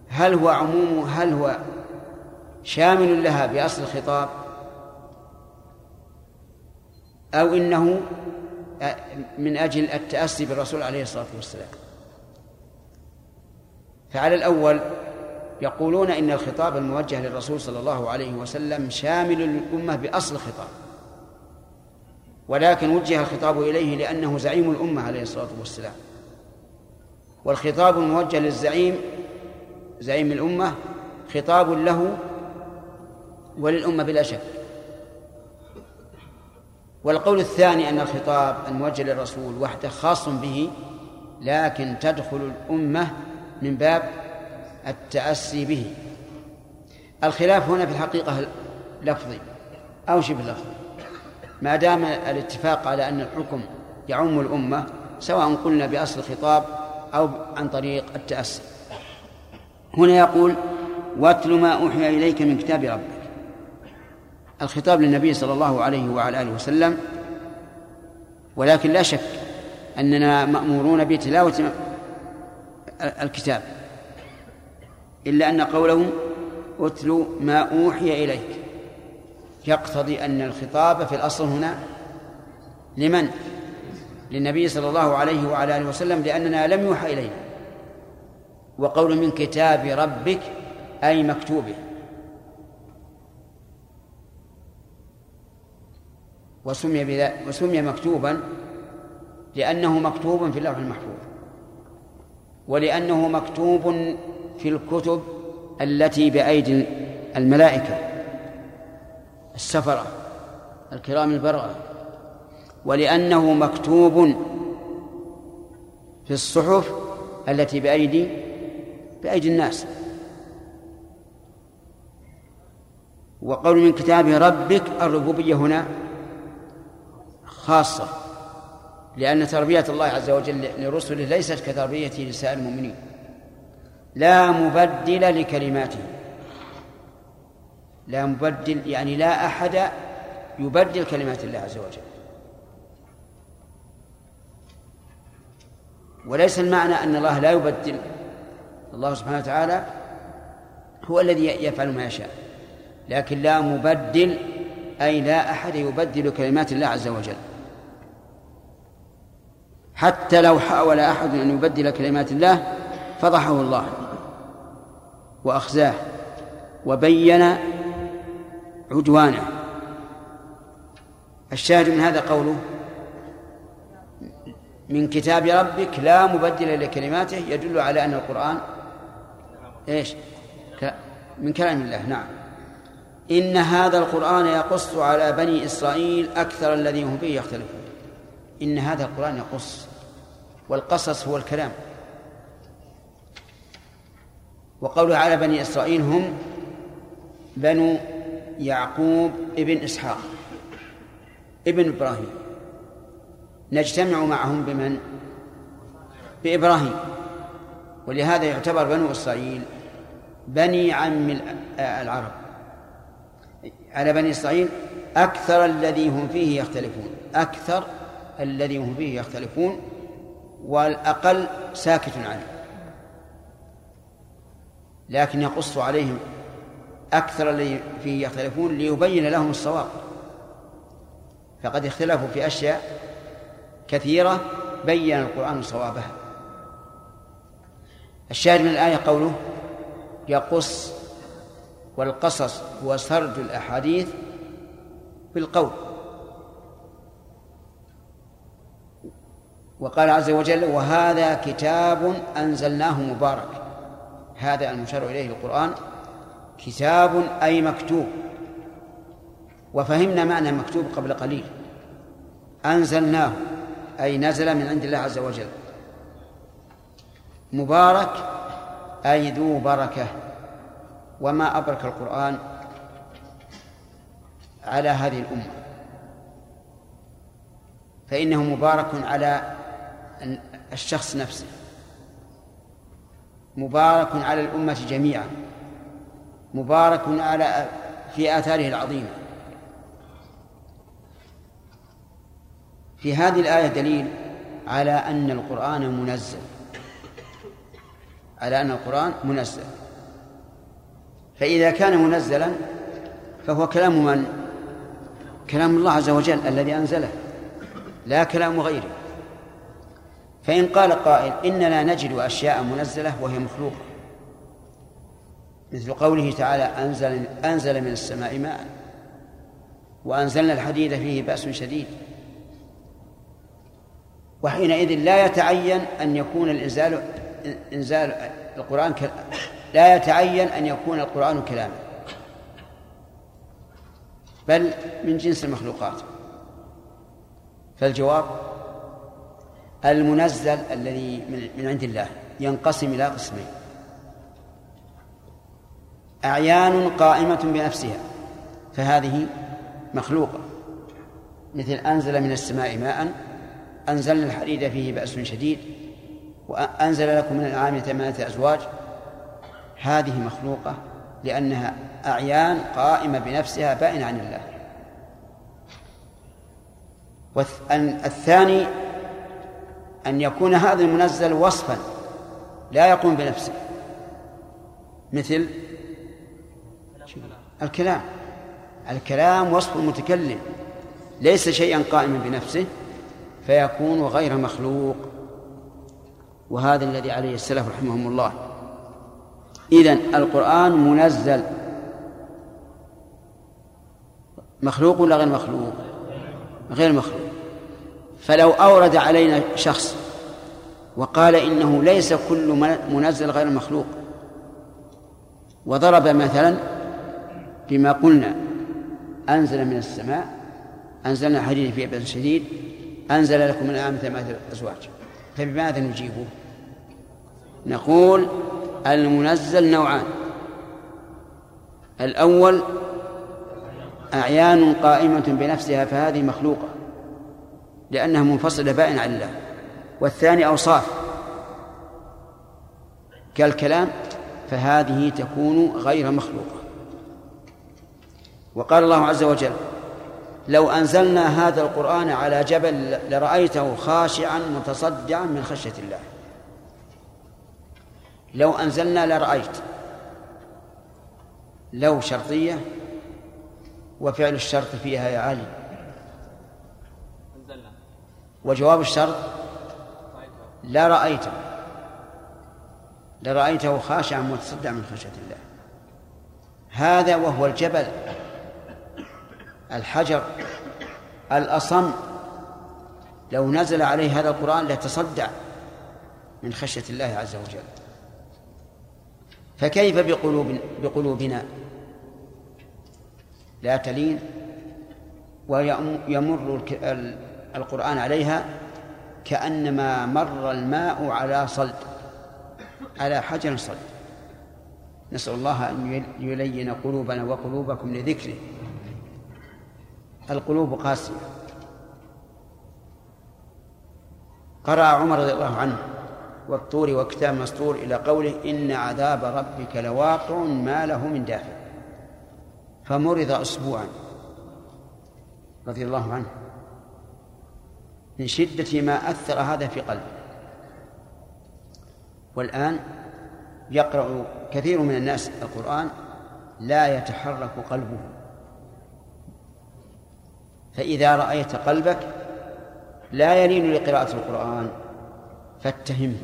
هل هو عموم هل هو شامل لها بأصل الخطاب؟ أو إنه من أجل التأسي بالرسول عليه الصلاة والسلام. فعلى الأول يقولون إن الخطاب الموجه للرسول صلى الله عليه وسلم شامل للأمة بأصل الخطاب. ولكن وجه الخطاب إليه لأنه زعيم الأمة عليه الصلاة والسلام. والخطاب الموجه للزعيم زعيم الأمة خطاب له وللأمة بلا شك. والقول الثاني أن الخطاب الموجه للرسول وحده خاص به لكن تدخل الأمة من باب التأسي به. الخلاف هنا في الحقيقة لفظي أو شبه لفظي. ما دام الاتفاق على أن الحكم يعم الأمة سواء قلنا بأصل الخطاب أو عن طريق التأسي. هنا يقول واتل ما أوحي إليك من كتاب ربك. الخطاب للنبي صلى الله عليه وعلى آله وسلم ولكن لا شك أننا مأمورون بتلاوة الكتاب إلا أن قوله اتل ما أوحي إليك. يقتضي أن الخطاب في الأصل هنا لمن؟ للنبي صلى الله عليه وعلى آله وسلم لأننا لم يوحى إلينا. وقول من كتاب ربك أي مكتوبه. وسمي بذا وسمي مكتوبا لأنه مكتوب في اللوح المحفوظ. ولأنه مكتوب في الكتب التي بأيدي الملائكة السفرة الكرام البررة. ولأنه مكتوب في الصحف التي بأيدي بأيدي الناس. وقول من كتاب ربك الربوبية هنا خاصة لأن تربية الله عز وجل لرسله ليست كتربيته لسائر المؤمنين. لا مبدل لكلماته. لا مبدل يعني لا أحد يبدل كلمات الله عز وجل. وليس المعنى أن الله لا يبدل. الله سبحانه وتعالى هو الذي يفعل ما يشاء. لكن لا مبدل أي لا أحد يبدل كلمات الله عز وجل. حتى لو حاول أحد أن يبدل كلمات الله فضحه الله وأخزاه وبين عدوانه. الشاهد من هذا قوله من كتاب ربك لا مبدل لكلماته يدل على أن القرآن إيش؟ من كلام الله نعم. إن هذا القرآن يقص على بني إسرائيل أكثر الذي هم فيه يختلفون. إن هذا القرآن يقص والقصص هو الكلام. وقوله على بني إسرائيل هم بنو يعقوب ابن إسحاق ابن إبراهيم. نجتمع معهم بمن؟ بإبراهيم. ولهذا يعتبر بنو إسرائيل بني عم العرب. على بني إسرائيل أكثر الذي هم فيه يختلفون. أكثر الذي هم فيه يختلفون والأقل ساكت عنه. لكن يقص عليهم أكثر الذي فيه يختلفون ليبين لهم الصواب. فقد اختلفوا في أشياء كثيرة بين القرآن صوابها. الشاهد من الآية قوله يقص والقصص هو سرد الأحاديث بالقول وقال عز وجل وهذا كتاب أنزلناه مبارك هذا المشار إليه القرآن كتاب أي مكتوب وفهمنا معنى مكتوب قبل قليل أنزلناه أي نزل من عند الله عز وجل. مبارك أي ذو بركة. وما أبرك القرآن على هذه الأمة. فإنه مبارك على الشخص نفسه. مبارك على الأمة جميعا. مبارك على في آثاره العظيمة. في هذه الآية دليل على أن القرآن منزل. على أن القرآن منزل. فإذا كان منزلا فهو كلام من؟ كلام الله عز وجل الذي أنزله لا كلام غيره. فإن قال قائل إننا نجد أشياء منزلة وهي مخلوقة. مثل قوله تعالى أنزل أنزل من السماء ماء. وأنزلنا الحديد فيه بأس شديد. وحينئذ لا يتعين أن يكون الإنزال إنزال القرآن ك... لا يتعين أن يكون القرآن كلاما. بل من جنس المخلوقات. فالجواب المنزل الذي من عند الله ينقسم إلى قسمين. أعيان قائمة بنفسها فهذه مخلوقة. مثل أنزل من السماء ماء أنزلنا الحديد فيه بأس شديد وأنزل لكم من الأنعام ثمانية أزواج. هذه مخلوقة لأنها أعيان قائمة بنفسها بائنة عن الله. والثاني أن يكون هذا المنزل وصفا لا يقوم بنفسه. مثل الكلام. الكلام وصف المتكلم ليس شيئا قائما بنفسه. فيكون غير مخلوق. وهذا الذي عليه السلف رحمهم الله. إذن القرآن منزل. مخلوق ولا غير مخلوق؟ غير مخلوق. فلو أورد علينا شخص وقال إنه ليس كل منزل غير مخلوق وضرب مثلا بما قلنا أنزل من السماء أنزلنا حديد في أبد شديد أنزل لكم من الأنعام ثمانية أزواج فبماذا نجيبه؟ نقول المنزل نوعان. الأول أعيان قائمة بنفسها فهذه مخلوقة لأنها منفصلة بائنة عن الله. والثاني أوصاف. كالكلام فهذه تكون غير مخلوقة. وقال الله عز وجل لو أنزلنا هذا القرآن على جبل لرأيته خاشعا متصدعا من خشية الله. لو أنزلنا لرأيت. لو شرطية وفعل الشرط فيها يا علي. وجواب الشرط لا رأيت لرأيته خاشعا متصدعا من خشية الله. هذا وهو الجبل. الحجر الأصم. لو نزل عليه هذا القرآن لتصدع من خشية الله عز وجل. فكيف بقلوب بقلوبنا؟ لا تلين ويمر القرآن عليها كأنما مر الماء على صلد على حجر صلد. نسأل الله أن يلين قلوبنا وقلوبكم لذكره. القلوب قاسية. قرأ عمر رضي الله عنه والطور وكتاب مسطور إلى قوله إن عذاب ربك لواقع ما له من دافع. فمرض أسبوعا رضي الله عنه من شدة ما أثر هذا في قلبه. والآن يقرأ كثير من الناس القرآن لا يتحرك قلبه. فإذا رأيت قلبك لا يلين لقراءة القرآن فاتهمه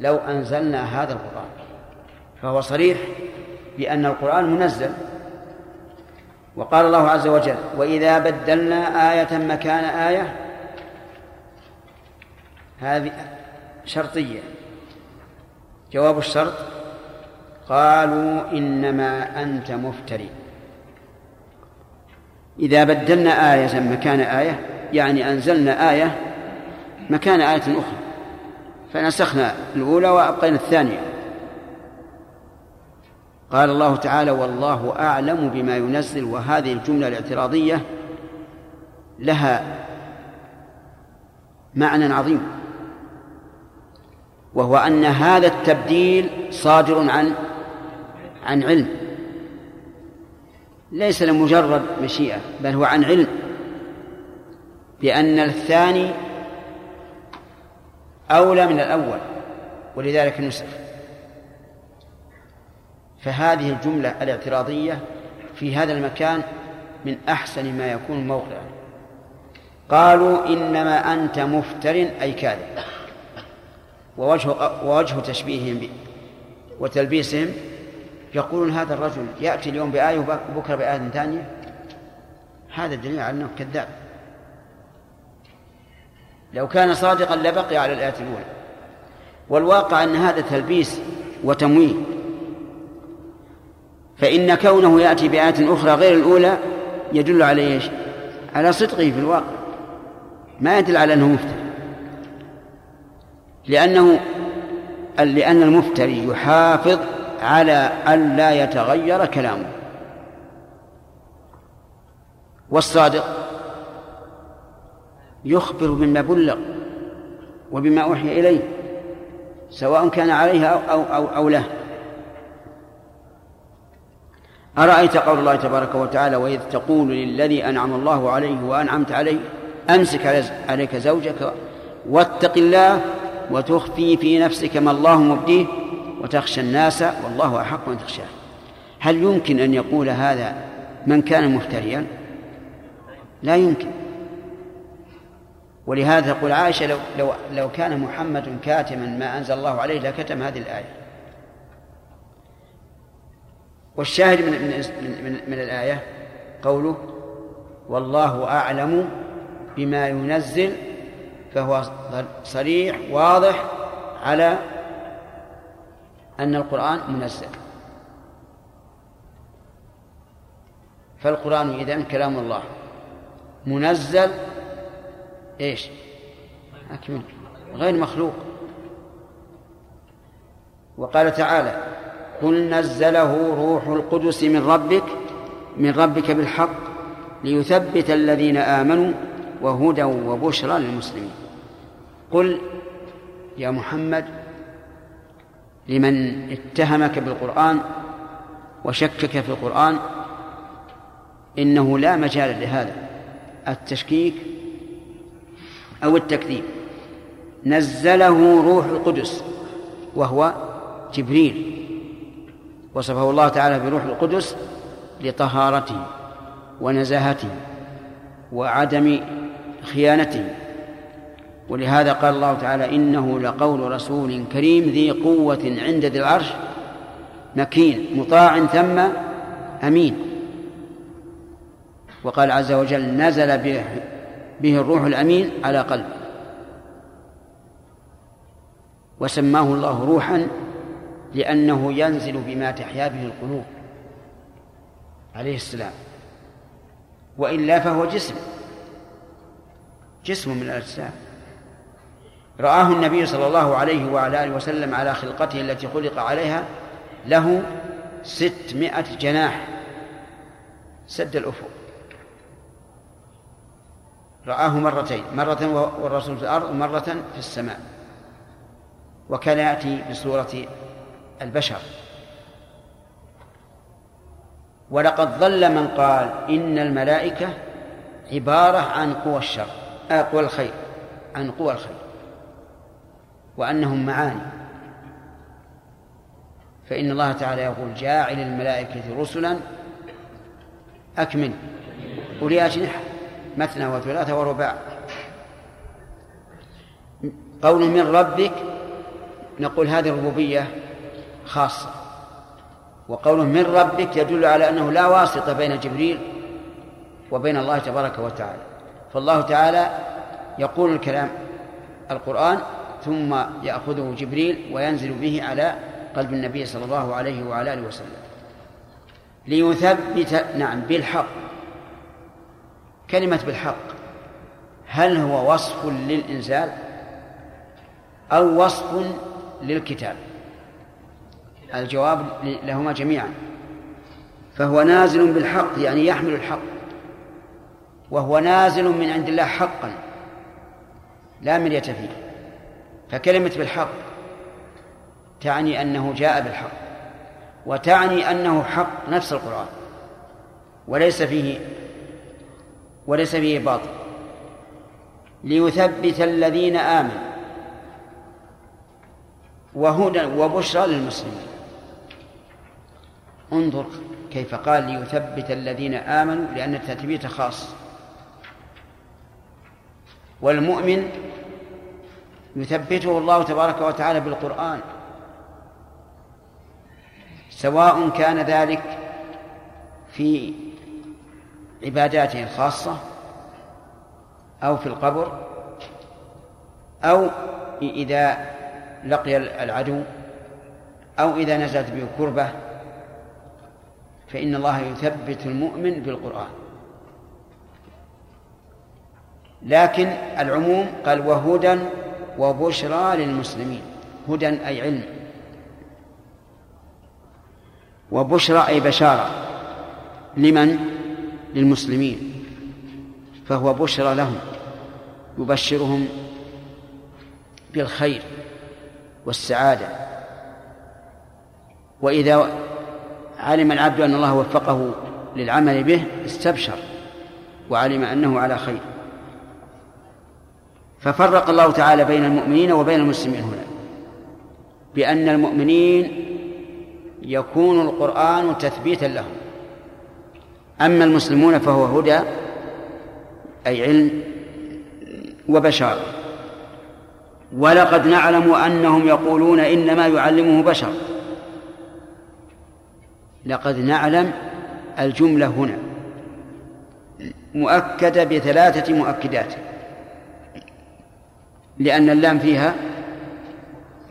لو أنزلنا هذا القرآن فهو صريح بأن القرآن منزل. وقال الله عز وجل وإذا بدلنا آية مكان آية هذه شرطية. جواب الشرط قالوا إنما أنت مفتري. إذا بدلنا آية مكان آية يعني أنزلنا آية مكان آية أخرى فنسخنا الأولى وأبقينا الثانية. قال الله تعالى والله أعلم بما ينزل وهذه الجملة الاعتراضية لها معنى عظيم وهو أن هذا التبديل صادر عن عن علم. ليس لمجرد مشيئة بل هو عن علم. بأن الثاني أولى من الأول ولذلك نسخ. فهذه الجملة الاعتراضية في هذا المكان من أحسن ما يكون موقعا. قالوا إنما أنت مفتر أي كاذب. ووجه ووجه تشبيههم وتلبيسهم يقولون هذا الرجل يأتي اليوم بآية وبكرة بآية ثانية؟ هذا دليل على أنه كذاب. لو كان صادقا لبقي على الآية الأولى. والواقع أن هذا تلبيس وتمويه. فإن كونه يأتي بآية أخرى غير الأولى يدل على إيش؟ على صدقه في الواقع. ما يدل على أنه مفتري. لأنه لأن المفتري يحافظ على أن لا يتغير كلامه. والصادق يخبر بما بلغ وبما أوحي إليه سواء كان عليه أو, أو, أو, أو له. أرأيت قول الله تبارك وتعالى وإذ تقول للذي أنعم الله عليه وأنعمت عليه أمسك عليك زوجك واتق الله وتخفي في نفسك ما الله مبديه وتخشى الناس والله أحق أن تخشاه. هل يمكن أن يقول هذا من كان مفتريا؟ لا يمكن. ولهذا تقول عائشة لو, لو, لو كان محمد كاتما ما أنزل الله عليه لكتم هذه الآية. والشاهد من, من, من, من الآية قوله والله أعلم بما ينزل فهو صريح واضح على أن القرآن منزل. فالقرآن إذن كلام الله. منزل إيش؟ أكمل. غير مخلوق. وقال تعالى قل نزله روح القدس من ربك من ربك بالحق ليثبت الذين آمنوا وهدى وبشرى للمسلمين. قل يا محمد لمن اتهمك بالقرآن وشكك في القرآن إنه لا مجال لهذا. التشكيك أو التكذيب. نزله روح القدس وهو جبريل. وصفه الله تعالى بروح القدس لطهارته ونزاهته وعدم خيانته. ولهذا قال الله تعالى إنه لقول رسول كريم ذي قوة عند ذي العرش مكين مطاع ثم أمين. وقال عز وجل نزل به, به الروح الأمين على قلبه وسماه الله روحا لأنه ينزل بما تحيا به القلوب عليه السلام. وإلا فهو جسم جسم من الأجسام. رآه النبي صلى الله عليه وعلى آله وسلم على خلقته التي خلق عليها له ستمائة جناح. سد الأفق. رآه مرتين مرة والرسول في الأرض ومرة في السماء. وكان يأتي بصورة البشر. ولقد ضل من قال إن الملائكة عبارة عن قوى الشر آه قوى الخير عن قوى الخير. وأنهم معاني. فإن الله تعالى يقول جاعل الملائكة رسلا أكمل. أولي أجنحة مثنى وثلاثة ورباع. قول من ربك نقول هذه الربوبية خاصة. وقوله من ربك يدل على أنه لا واسطة بين جبريل وبين الله تبارك وتعالى. فالله تعالى يقول الكلام القرآن ثم يأخذه جبريل وينزل به على قلب النبي صلى الله عليه وعلى آله وسلم. ليثبت نعم بالحق. كلمة بالحق. هل هو وصف للإنزال أو وصف للكتاب؟ الجواب لهما جميعا. فهو نازل بالحق يعني يحمل الحق. وهو نازل من عند الله حقا لا مرية فيه. فكلمة بالحق تعني أنه جاء بالحق وتعني أنه حق نفس القرآن وليس فيه وليس فيه باطل. ليثبت الذين آمنوا وهدى وبشرى للمسلمين. انظر كيف قال ليثبت الذين آمنوا لأن التثبيت خاص. والمؤمن يثبته الله تبارك وتعالى بالقرآن. سواء كان ذلك في عباداته الخاصة أو في القبر أو إذا لقي العدو أو إذا نزلت به كربة فإن الله يثبت المؤمن بالقرآن. لكن العموم قال وهدى وبشرى للمسلمين هدى أي علم. وبشرى أي بشارة. لمن؟ للمسلمين. فهو بشرى لهم يبشرهم بالخير والسعادة. وإذا علم العبد أن الله وفقه للعمل به استبشر وعلم أنه على خير. ففرق الله تعالى بين المؤمنين وبين المسلمين هنا. بأن المؤمنين يكون القرآن تثبيتا لهم. أما المسلمون فهو هدى أي علم وبشارة ولقد نعلم أنهم يقولون إنما يعلمه بشر. لقد نعلم الجملة هنا. مؤكدة بثلاثة مؤكدات. لأن اللام فيها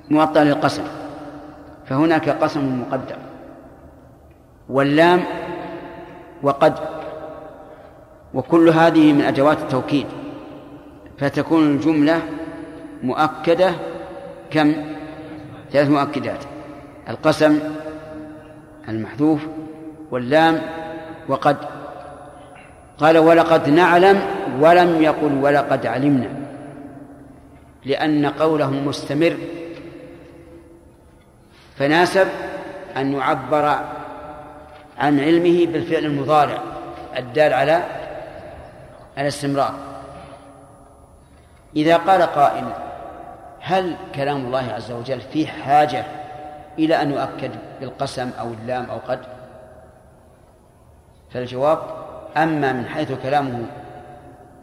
موطأ للقسم فهناك قسم مقدر واللام وقد وكل هذه من أدوات التوكيد فتكون الجملة مؤكدة كم؟ ثلاث مؤكدات القسم المحذوف واللام وقد. قال ولقد نعلم ولم يقل ولقد علمنا. لأن قوله مستمر. فناسب أن يعبر عن علمه بالفعل المضارع الدال على الاستمرار. إذا قال قائل هل كلام الله عز وجل فيه حاجة إلى أن يؤكد بالقسم أو اللام أو قد؟ فالجواب أما من حيث كلامه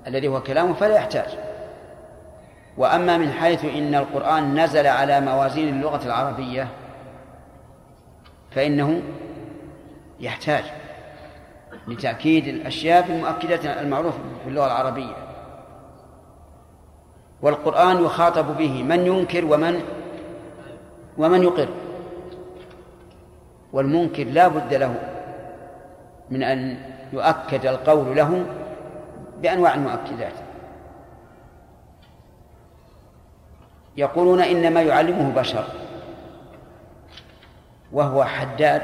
الذي هو كلامه فلا يحتاج. وأما من حيث إن القرآن نزل على موازين اللغة العربية فإنه يحتاج لتأكيد الأشياء بالمؤكدات المعروفة في اللغة العربية. والقرآن يخاطب به من ينكر ومن ومن يقر. والمنكر لا بد له من أن يؤكد القول له بأنواع المؤكدات. يقولون إنما يعلمه بشر. وهو حداد.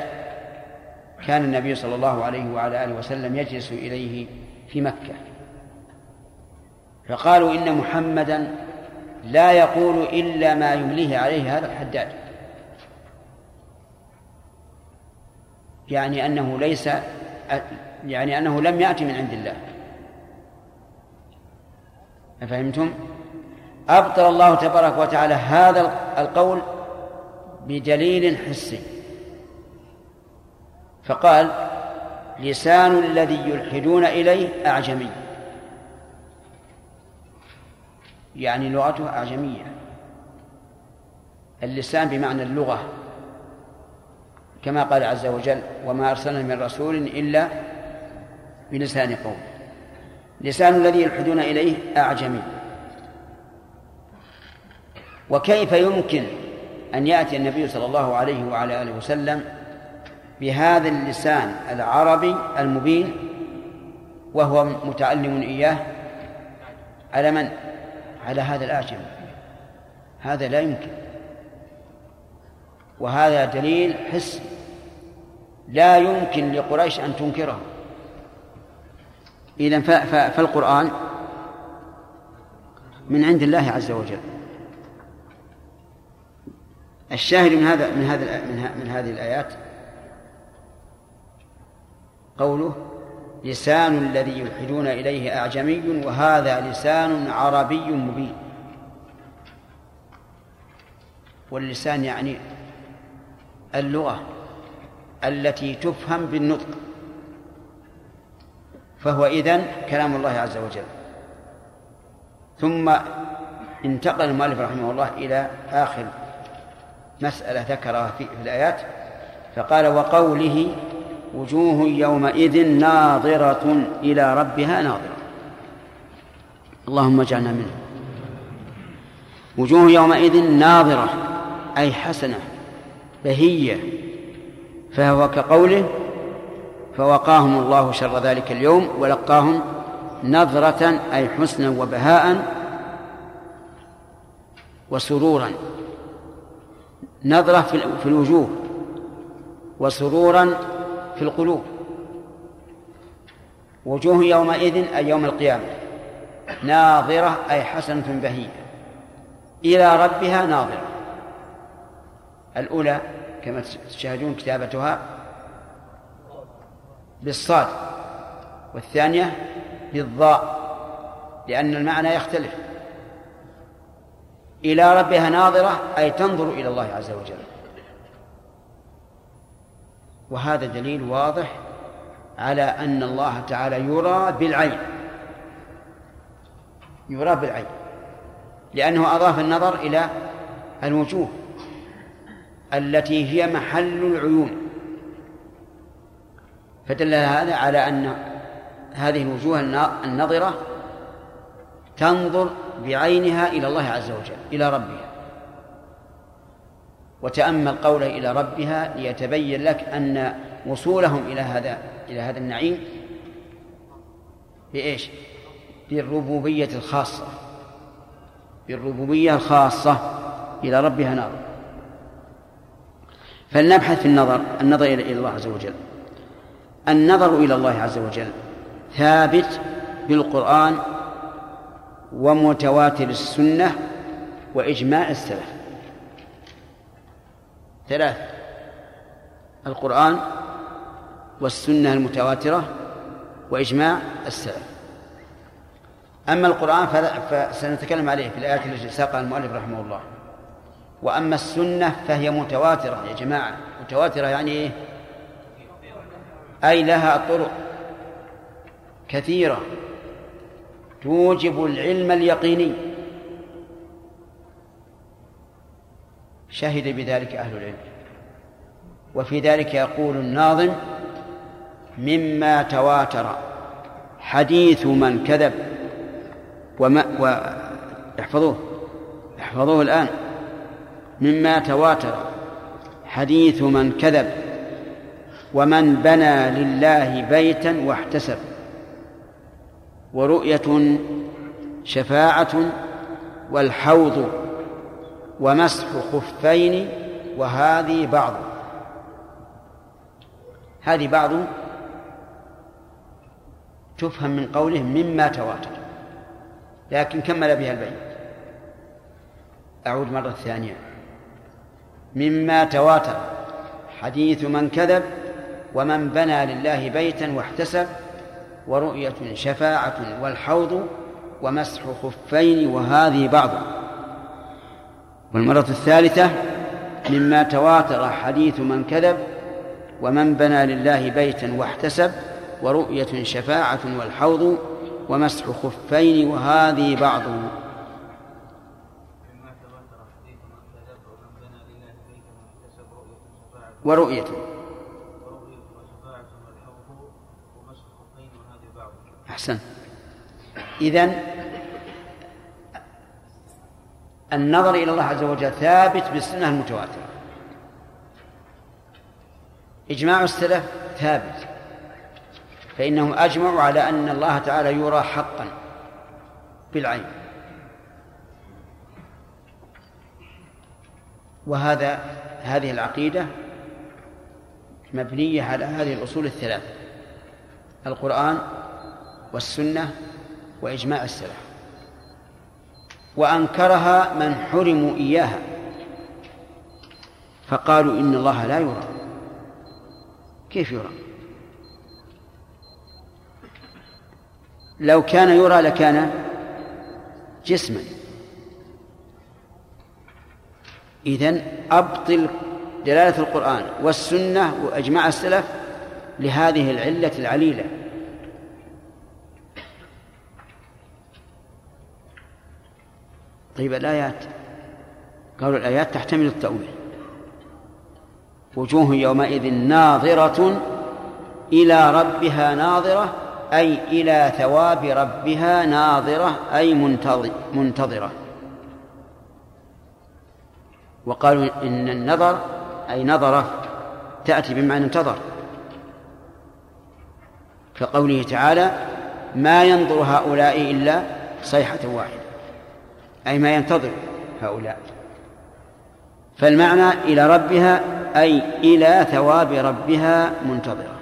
كان النبي صلى الله عليه وعلى آله وسلم يجلس إليه في مكة. فقالوا إن محمدا لا يقول إلا ما يمليه عليه هذا الحداد. يعني أنه ليس يعني أنه لم يأتي من عند الله. أفهمتم؟ أبطل الله تبارك وتعالى هذا القول بدليل حسي. فقال لسان الذي يلحدون إليه أعجمي. يعني لغته أعجمية. اللسان بمعنى اللغة. كما قال عز وجل وما أرسلنا من رسول إلا بلسان قوم لسان الذي يلحدون إليه أعجمي. وكيف يمكن أن يأتي النبي صلى الله عليه وعلى آله وسلم بهذا اللسان العربي المبين وهو متعلم إياه؟ على من؟ على هذا الآجم. هذا لا يمكن. وهذا دليل حسي لا يمكن لقريش أن تنكره. إذا فالقرآن من عند الله عز وجل. الشاهد من هذا من هذا من هذه الآيات قوله لسان الذي يلحدون إليه أعجمي وهذا لسان عربي مبين. واللسان يعني اللغة التي تفهم بالنطق. فهو إذن كلام الله عز وجل. ثم انتقل المؤلف رحمه الله إلى آخر مسألة ذكرها في الآيات فقال وقوله وجوه يومئذ ناظرة إلى ربها ناظرة. اللهم اجعلنا منه وجوه يومئذ ناظرة أي حسنة بهية فهو كقوله فوقاهم الله شر ذلك اليوم ولقاهم نظرة أي حسنا وبهاء وسرورا. نظرة في الوجوه وسرورا في القلوب. وجوه يومئذ أي يوم القيامة. ناظرة أي حسنة بهية إلى ربها ناظرة. الأولى كما تشاهدون كتابتها بالصاد والثانية بالضاء لأن المعنى يختلف. إلى ربها ناظرة أي تنظر إلى الله عز وجل. وهذا دليل واضح على أن الله تعالى يرى بالعين. يرى بالعين. لأنه أضاف النظر إلى الوجوه التي هي محل العيون. فدل هذا على أن هذه الوجوه النظرة تنظر بعينها إلى الله عز وجل إلى ربها. وتأمل قوله إلى ربها ليتبين لك أن وصولهم إلى هذا إلى هذا النعيم بإيش؟ بالربوبية الخاصة. بالربوبية الخاصة إلى ربها ناظر فلنبحث في النظر النظر إلى الله عز وجل. النظر إلى الله عز وجل ثابت بالقرآن ومتواتر السنة وإجماع السلف. ثلاث القرآن والسنة المتواترة وإجماع السلف. أما القرآن فسنتكلم عليه في الآيات التي ساقها المؤلف رحمه الله. وأما السنة فهي متواترة يا جماعة. متواترة يعني إيه؟ أي لها طرق كثيرة. توجب العلم اليقيني. شهد بذلك أهل العلم. وفي ذلك يقول الناظم مما تواتر حديث من كذب وما و احفظوه احفظوه الآن. مما تواتر حديث من كذب ومن بنى لله بيتا واحتسب. ورؤية شفاعة والحوض ومسح خفين وهذه بعض. هذه بعض تفهم من قوله مما تواتر لكن كمل بها البيت أعود مرة ثانية. مما تواتر حديث من كذب ومن بنى لله بيتا واحتسب ورؤية شفاعة والحوض ومسح خفين وهذه بعض. والمرة الثالثة مما تواتر حديث من كذب ومن بنى لله بيتا واحتسب ورؤية شفاعة والحوض ومسح خفين وهذه بعض. ورؤية أحسن. إذن النظر إلى الله عز وجل ثابت بالسنة المتواترة. إجماع السلف ثابت. فإنهم أجمعوا على أن الله تعالى يرى حقا بالعين. وهذا هذه العقيدة مبنية على هذه الأصول الثلاث القرآن والسنة وإجماع السلف. وأنكرها من حرموا إياها. فقالوا إن الله لا يرى. كيف يرى؟ لو كان يرى لكان جسما. إذن أبطل دلالة القرآن والسنة وإجماع السلف لهذه العلة العليلة. طيب الآيات. قالوا الآيات تحتمل التأويل. وجوه يومئذ ناظرة إلى ربها ناظرة أي إلى ثواب ربها ناظرة أي منتظرة. وقالوا إن النظر أي نظرة تأتي بمعنى انتظر. كقوله تعالى ما ينظر هؤلاء إلا صيحة واحدة. أي ما ينتظر هؤلاء. فالمعنى إلى ربها أي إلى ثواب ربها منتظرة.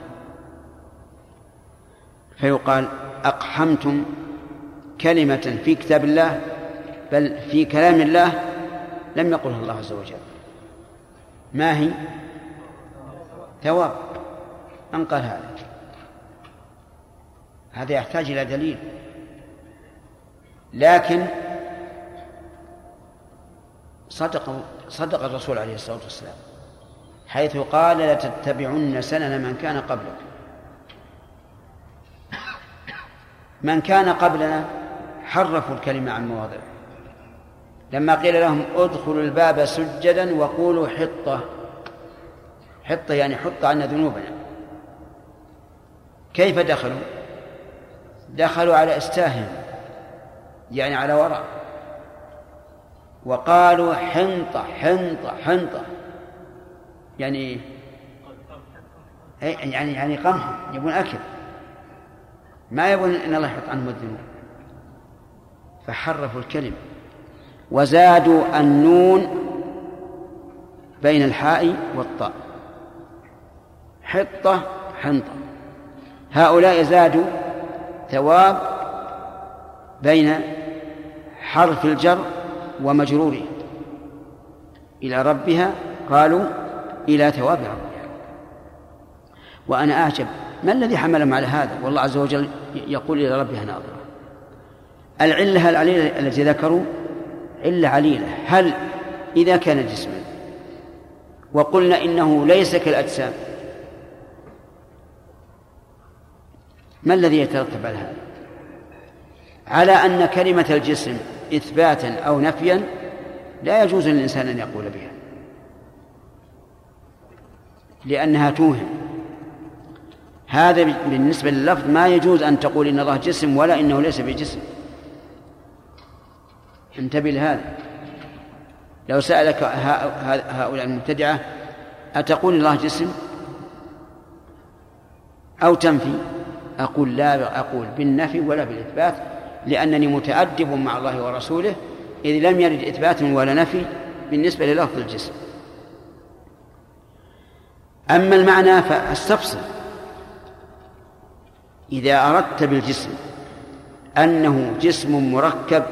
فيقال أقحمتم كلمة في كتاب الله بل في كلام الله لم يقلها الله عز وجل. ما هي؟ ثواب. من قال هذا؟ هذا يحتاج إلى دليل. لكن صدق صدق الرسول عليه الصلاة والسلام حيث قال لتتبعن سنن من كان قبلكم من كان قبلنا حرفوا الكلمة عن مواضعه. لما قيل لهم ادخلوا الباب سجدا وقولوا حطة. حطة يعني حط عنا ذنوبنا. كيف دخلوا؟ دخلوا على إستاههم يعني على وراء. وقالوا حنطة حنطة حنطة. يعني يعني يعني قمح يبون أكل. ما يبون أن الله يحط عنهم الذنوب. فحرفوا الكلمة. وزادوا النون بين الحاء والطاء. حطة حنطة. هؤلاء زادوا ثواب بين حرف الجر ومجروره إلى ربها قالوا إلى ثواب ربها وأنا أعجب ما الذي حملهم على هذا؟ والله عز وجل يقول إلى ربها ناظرة. العلة العليلة التي ذكروا علة عليلة. هل إذا كان جسما وقلنا إنه ليس كالأجسام ما الذي يترتب على هذا؟ على أن كلمة الجسم إثباتا أو نفيا لا يجوز للإنسان أن يقول بها لأنها توهم. هذا بالنسبة لللفظ ما يجوز أن تقول إن الله جسم ولا إنه ليس بجسم. انتبه لهذا. لو سألك هؤلاء المبتدعة أتقول الله جسم؟ أو تنفي؟ أقول لا أقول بالنفي ولا بالإثبات. لأنني متأدب مع الله ورسوله إذ لم يرد إثبات ولا نفي بالنسبة للفظ الجسم. أما المعنى فاستفصل إذا أردت بالجسم أنه جسم مركب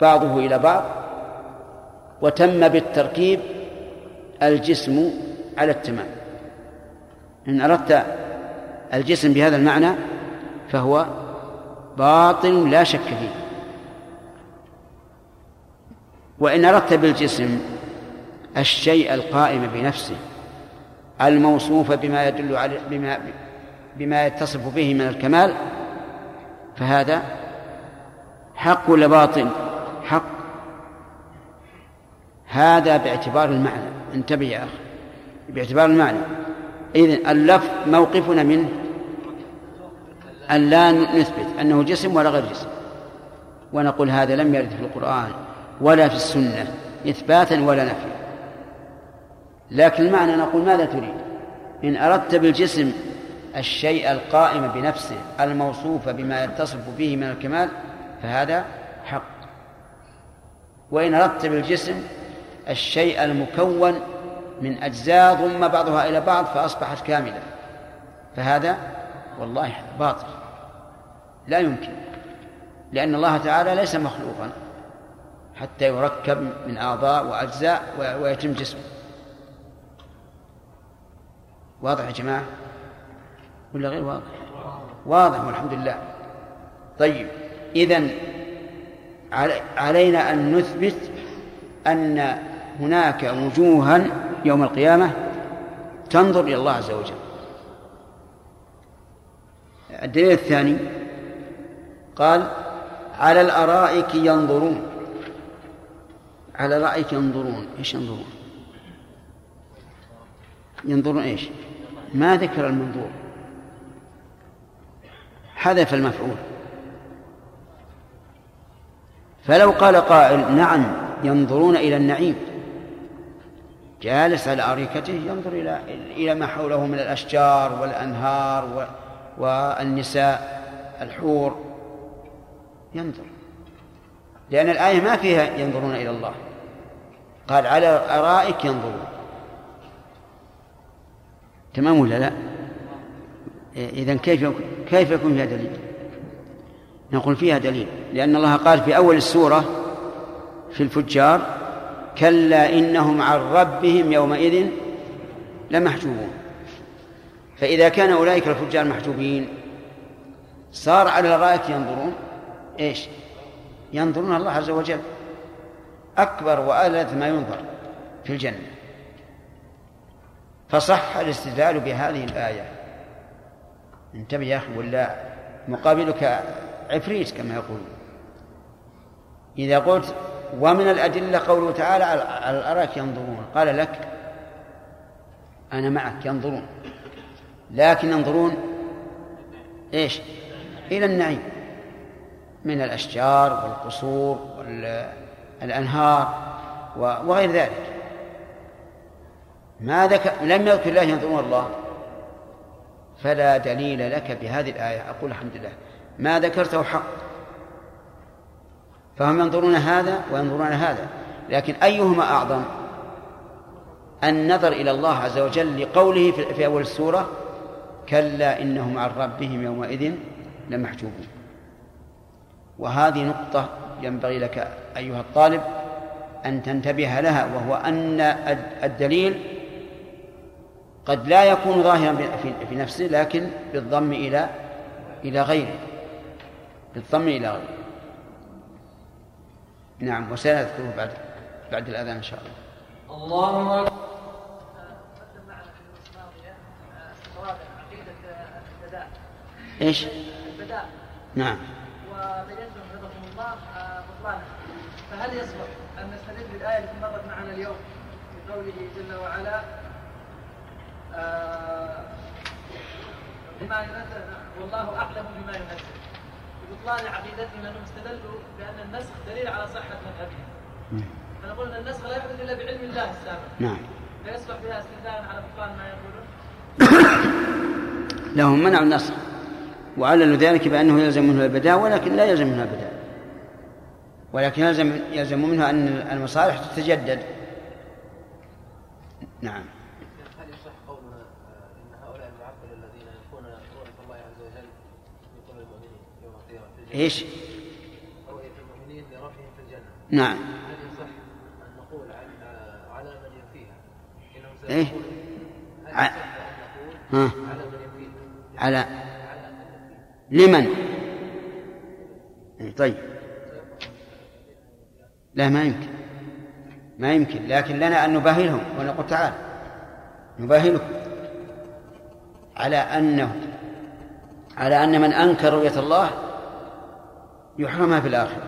بعضه إلى بعض وتم بالتركيب الجسم على التمام. إن أردت الجسم بهذا المعنى فهو باطل لا شك فيه. وإن أردت بالجسم الشيء القائم بنفسه الموصوف بما يدل على بما بما يتصف به من الكمال فهذا حق ولا باطل؟ حق. هذا باعتبار المعنى. انتبه يا أخي باعتبار المعنى. إذن اللفظ موقفنا منه. أن لا نثبت أنه جسم ولا غير جسم. ونقول هذا لم يرد في القرآن ولا في السنة إثباتا ولا نفيا. لكن المعنى نقول ماذا تريد؟ إن أردت بالجسم الشيء القائم بنفسه الموصوف بما يتصف به من الكمال فهذا حق. وإن أردت بالجسم الشيء المكون من أجزاء ضم بعضها إلى بعض فأصبحت كاملة. فهذا والله باطل. لا يمكن لأن الله تعالى ليس مخلوقا حتى يركب من أعضاء وأجزاء ويتم جسمه. واضح يا جماعة؟ ولا غير واضح؟ واضح والحمد لله. طيب إذن علينا أن نثبت أن هناك وجوها يوم القيامة تنظر إلى الله عز وجل. الدليل الثاني قال على الأرائك ينظرون. على الأرائك ينظرون. إيش ينظرون؟ ينظرون إيش؟ ما ذكر المنظور. حذف المفعول. فلو قال قائل نعم ينظرون إلى النعيم. جالس على أريكته ينظر إلى إلى ما حوله من الأشجار والأنهار والنساء الحور. ينظر. لأن الآية ما فيها ينظرون إلى الله. قال على الأرائك ينظرون. تمام ولا لا؟ إذا كيف كيف يكون فيها دليل؟ نقول فيها دليل. لأن الله قال في أول السورة في الفجار كلا إنهم عن ربهم يومئذ لمحجوبون. فإذا كان أولئك الفجار محجوبين صار على الأرائك ينظرون. إيش؟ ينظرون الله عز وجل. أكبر وألذ ما ينظر في الجنة. فصح الاستدلال بهذه الآية. انتبه يا أخي ولا مقابلك عفريت كما يقول. إذا قلت ومن الأدلة قوله تعالى على الأراك ينظرون قال لك أنا معك ينظرون. لكن ينظرون إيش؟ إلى النعيم. من الأشجار والقصور والأنهار وغير ذلك. ما ذكر لم يذكر الله ينظرون الله. فلا دليل لك بهذه الآية. أقول الحمد لله. ما ذكرته حق. فهم ينظرون هذا وينظرون هذا. لكن أيهما أعظم؟ النظر إلى الله عز وجل لقوله في أول السورة كلا إنهم عن ربهم يومئذ لمحجوبون. وهذه نقطة ينبغي لك أيها الطالب أن تنتبه لها وهو أن الدليل قد لا يكون ظاهرا في نفسه لكن بالضم إلى إلى غيره. بالضم إلى غيره. نعم وسنذكره بعد بعد الأذان إن شاء الله. الله أكبر. إيش؟ البداء. نعم. وبينتم حفظكم الله بطلانة. فهل يصلح أن نستدل بالآية التي مرت معنا اليوم بقوله جل وعلا آه، بما ينزل والله أعلم بما ينزل. ببطلان عقيدتهم انهم استدلوا بأن النسخ دليل على صحة مذهبهم فنقول إن النسخ لا يحدث إلا بعلم الله السابق. نعم. فيصبح بها استدلالا على بطلان ما يقولون. [COUGHS] لهم منع النسخ. وعللوا ذلك بأنه يلزم منه البداء ولكن لا يلزم منه البداء ولكن يلزم يلزم منه أن المصالح تتجدد. نعم. هل يصح قولنا إن هؤلاء الذين رؤية الله عز وجل في المؤمنين يوم القيامة إيش؟ رؤية المؤمنين في الجنة. نعم. هل يصح أن نقول عن- على من ينفيها؟ إنهم إيه؟ سيقولون هل يصح أن نقول على من ينفيها؟ على لمن؟ إيه، طيب. لا ما يمكن. ما يمكن. لكن لنا أن نباهلهم. ونقول تعال نباهلكم على أنه على أن من أنكر رؤية الله يحرمها في الآخرة.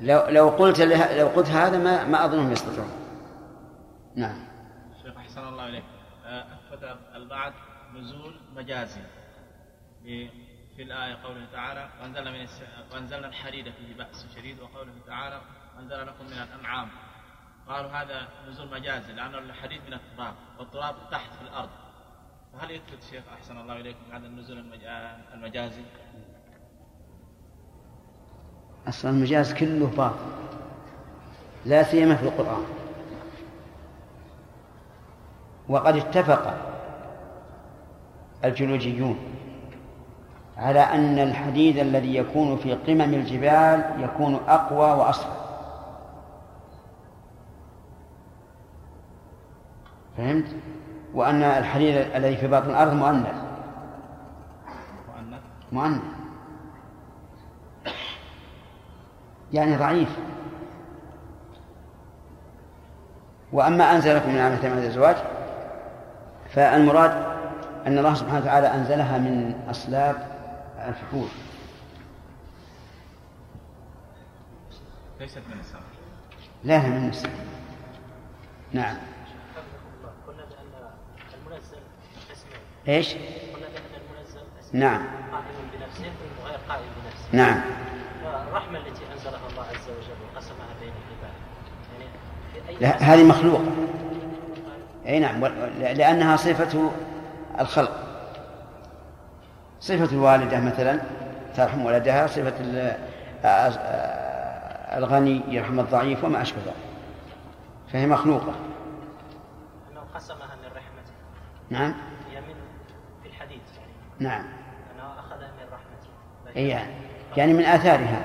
لو لو قلت لو قلت هذا ما ما أظنهم يستطيعون. نعم. شيخ أحسن الله إليك. آه، أثبت البعض نزول مجازي. في الآية قوله تعالى وأنزلنا من. وأنزلنا الحديد فيه بأس شديد وقوله تعالى وأنزل لكم من الأنعام قالوا هذا نزول مجازي لأن الحديد من التراب والتراب تحت في الأرض فهل يثبت شيخ أحسن الله إليكم هذا النزول المج... المجازي؟ أصلا المجاز كله باطل لا سيما في القرآن وقد اتفق الجيولوجيون على أن الحديد الذي يكون في قمم الجبال يكون أقوى وأصفى فهمت؟ وأن الحديد الذي في باطن الأرض مؤنث. مؤنث. يعني ضعيف. وأما أنزل لكم من عامة من الأزواج فالمراد أن الله سبحانه وتعالى أنزلها من أصلاب الفحول ليست من السماء. لا لا من النساء نعم. قلنا بأن المنزل اسمين إيش؟ قلنا بأن المنزل اسمين نعم. قائم بنفسه وغير قائم بنفسه. نعم. الرحمة التي أنزلها الله عز وجل وقسمها بين العباد يعني في أي لا هذه مخلوقة. أي نعم. لأنها صفة الخلق. صفة الوالدة مثلا ترحم ولدها صفة الغني يرحم الضعيف وما أشبه ذلك. فهي مخلوقة. أنه قسمها من رحمته. نعم. هي من في الحديث يعني نعم. أنه أخذها من رحمته. أي يعني يعني من آثارها.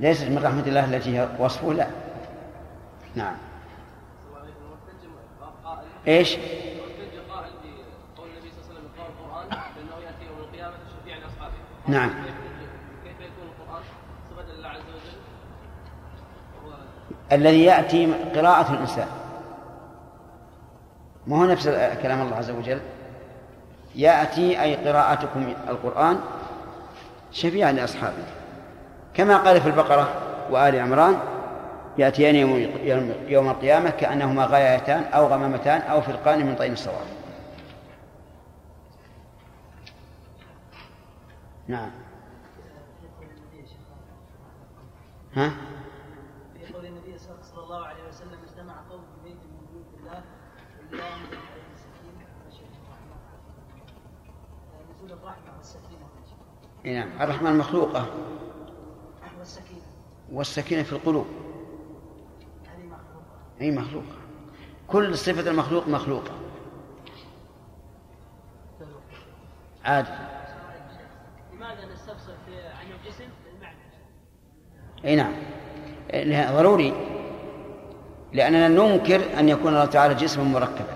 ليست من رحمة الله التي هي وصفه لا. نعم. إيش؟ واحتج قائل بقول النبي صلى الله عليه وسلم يقرأ القرآن بأنه يأتي يوم القيامة شفيعا لأصحابه. نعم. كيف يكون القرآن صفة لله عز وجل؟ الذي يأتي قراءة الإنسان ما هو نفس كلام الله عز وجل يأتي أي قراءتكم القرآن شفيعا لأصحابه كما قال في البقرة وآل عمران يأتيان يوم, القيامة كأنهما غايتان أو غمامتان أو فرقان من طين الصواب نعم. ها؟ في قول النبي صلى الله عليه وسلم اجتمع قوم في بيت من بيوت الله الا عليه السكينه وغشيتهم الرحمه نزول الرحمة والسكينة. إي نعم. الرحمن مخلوقة. والسكينة. والسكينة في القلوب. هذه مخلوقة. أي مخلوقة. كل صفة المخلوق مخلوقة. عادي لماذا نستفسر في عن الجسم بالمعنى أي نعم. إيه، ضروري. لأننا ننكر أن يكون الله تعالى جسما مركبا.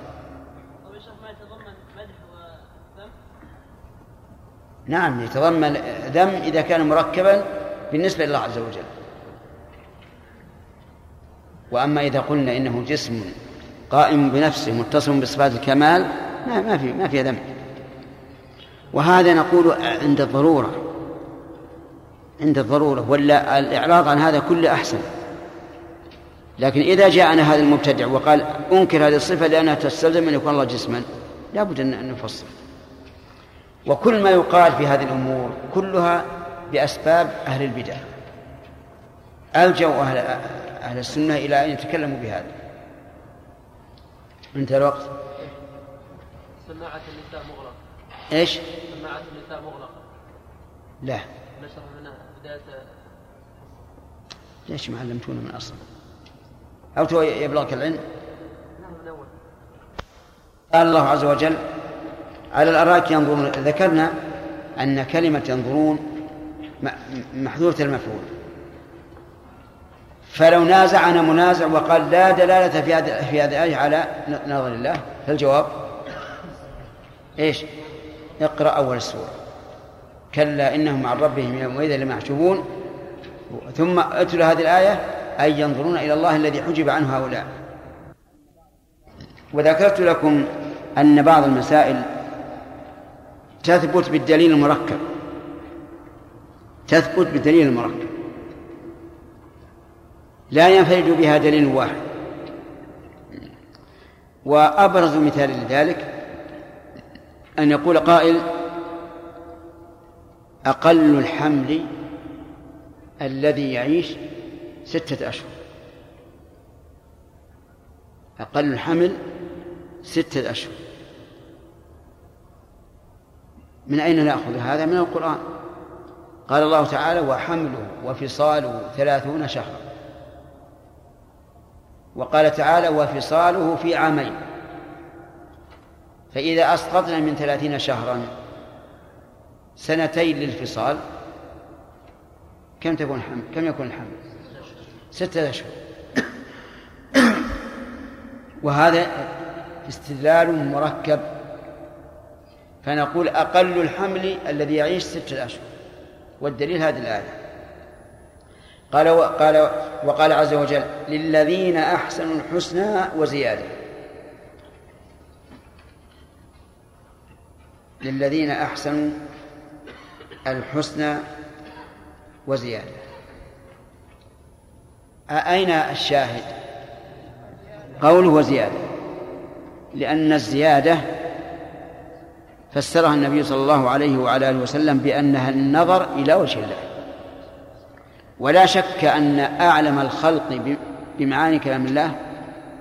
نعم يتضمن ذم إذا كان مركبا بالنسبة لله عز وجل. وأما إذا قلنا إنه جسم قائم بنفسه متصل بصفات الكمال ما ما في ما في ذم وهذا نقول عند الضرورة. عند الضرورة ولا الإعراض عن هذا كله أحسن. لكن إذا جاءنا هذا المبتدع وقال أنكر هذه الصفة لأنها تستلزم أن يكون الله جسما لا بد أن نفصل. وكل ما يقال في هذه الأمور كلها بأسباب أهل البدع. ألجوا أهل, أهل السنة إلى أن يتكلموا بهذا. انتهى الوقت. سماعة النساء مغلقة. إيش؟ سماعة النساء مغلقة. لا. نشر منها بداية. ليش ما علمتونا من أصل؟ أو تو يبلغك العلم؟ نعم قال الله عز وجل على الأرائك ينظرون. ذكرنا أن كلمة ينظرون محذورة المفعول. فلو نازعنا منازع وقال لا دلالة في هذه في هذه الآية على نظر الله فالجواب إيش؟ اقرأ أول السورة كلا إنهم عن ربهم يومئذ لمحجوبون ثم اتل هذه الآية أي ينظرون إلى الله الذي حجب عنه هؤلاء. وذكرت لكم أن بعض المسائل تثبت بالدليل المركب. تثبت بالدليل المركب. لا ينفرد بها دليل واحد. وأبرز مثال لذلك أن يقول قائل أقل الحمل الذي يعيش ستة أشهر. أقل الحمل ستة أشهر. من أين نأخذ هذا؟ من القرآن. قال الله تعالى وحمله وفصاله ثلاثون شهرا. وقال تعالى وفصاله في عامين. فإذا أسقطنا من ثلاثين شهرا سنتين للفصال. كم تكون الحمل كم يكون الحمل؟ ستة أشهر. [COUGHS] وهذا استدلال مركب. فنقول أقل الحمل الذي يعيش ستة أشهر. والدليل هذه الآية. قال وقال وقال عز وجل للذين أحسنوا الحسنى وزيادة. للذين أحسنوا الحسنى وزيادة. أين الشاهد؟ قوله وزيادة. لأن الزيادة فسرها النبي صلى الله عليه وعلى آله وسلم بأنها النظر إلى وجه الله. ولا شك أن أعلم الخلق بمعاني كلام الله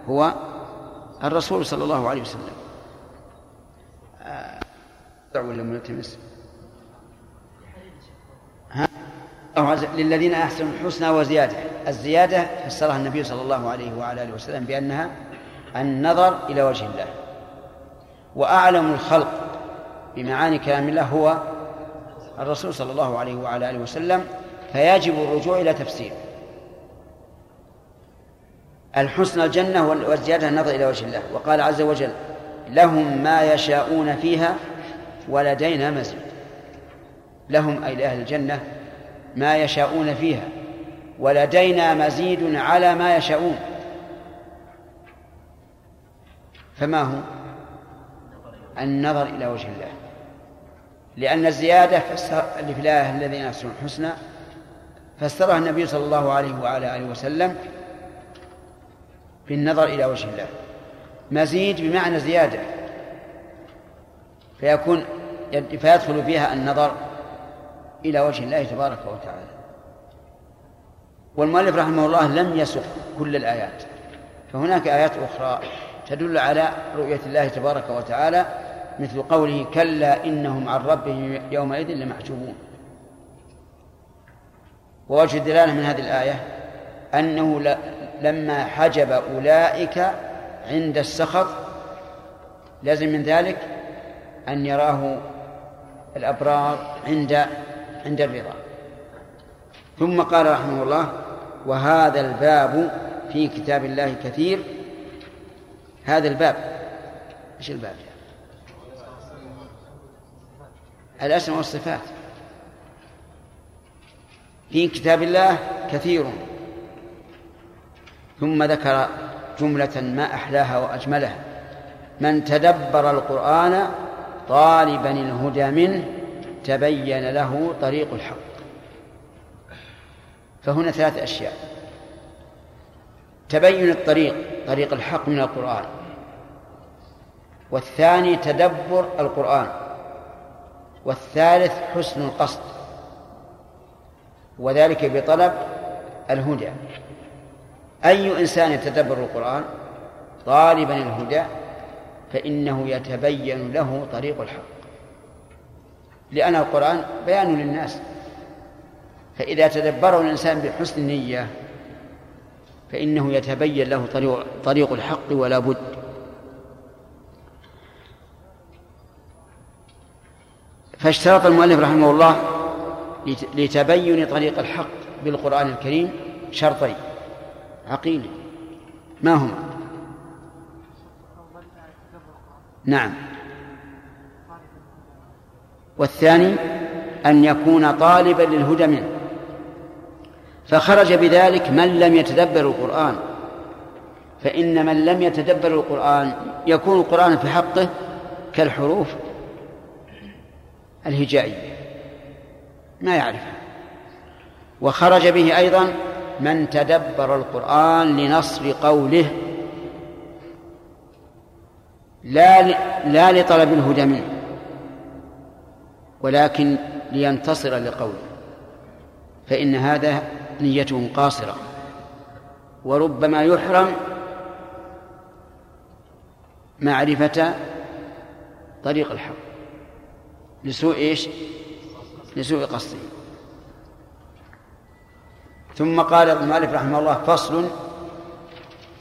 هو الرسول صلى الله عليه وسلم. ولا ملتمس ها للذين أحسنوا الحسنى وزيادة. الزيادة فسرها النبي صلى الله عليه وعلى آله وسلم بأنها النظر إلى وجه الله. وأعلم الخلق بمعاني كلام الله هو الرسول صلى الله عليه وعلى آله وسلم فيجب الرجوع إلى تفسيره الحسنى الجنة والزيادة النظر إلى وجه الله. وقال عز وجل لهم ما يشاءون فيها ولدينا مزيد. لهم أي لأهل الجنة ما يشاءون فيها. ولدينا مزيد على ما يشاءون. فما هو؟ النظر إلى وجه الله. لأن الزيادة اللي في الآية الذين أحسنوا الحسنى فسرها النبي صلى الله عليه وعلى آله وسلم بالنظر إلى وجه الله. مزيد بمعنى زيادة. فيكون فيدخل فيها النظر إلى وجه الله تبارك وتعالى. والمؤلف رحمه الله لم يسق كل الآيات. فهناك آيات أخرى تدل على رؤية الله تبارك وتعالى مثل قوله كلا إنهم عن ربهم يومئذ لمحجوبون ووجه الدلالة من هذه الآية أنه لما حجب أولئك عند السخط لازم من ذلك أن يراه الأبرار عند عند الرضا. ثم قال رحمه الله وهذا الباب في كتاب الله كثير. هذا الباب. إيش الباب؟ الأسماء والصفات. في كتاب الله كثير. ثم ذكر جملة ما أحلاها وأجملها من تدبر القرآن طالبا الهدى منه تبين له طريق الحق. فهنا ثلاث أشياء. تبين الطريق طريق الحق من القرآن. والثاني تدبر القرآن. والثالث حسن القصد. وذلك بطلب الهدى. أي إنسان يتدبر القرآن طالبا الهدى فإنه يتبين له طريق الحق. لأن القرآن بيان للناس. فإذا تدبره الإنسان بحسن النية فإنه يتبين له طريق, طريق الحق ولا بد. فاشترط المؤلف رحمه الله لتبين طريق الحق بالقرآن الكريم شرطين عقيلة ما هما؟ نعم. والثاني أن يكون طالبا للهدى منه. فخرج بذلك من لم يتدبر القرآن. فإن من لم يتدبر القرآن يكون القرآن في حقه كالحروف الهجائية. ما يعرفها. وخرج به أيضا من تدبر القرآن لنصر قوله لا لا لطلب الهدى منه. ولكن لينتصر لقوله فإن هذا نيته قاصرة وربما يحرم معرفة طريق الحق لسوء إيش؟ لسوء قصده ثم قال المؤلف رحمه الله فصل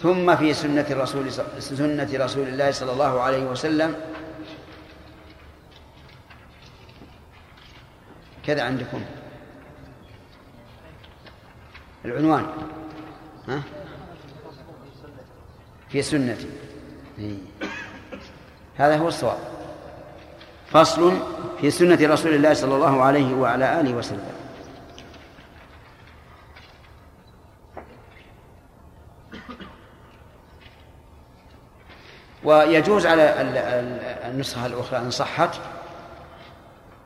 ثم في سنة الرسول سنة رسول الله صلى الله عليه وسلم كذا عندكم. العنوان. ها؟ في سنتي هذا هو الصواب. فصل في سنة رسول الله صلى الله عليه وعلى آله وسلم. ويجوز على النسخة الأخرى إن صحت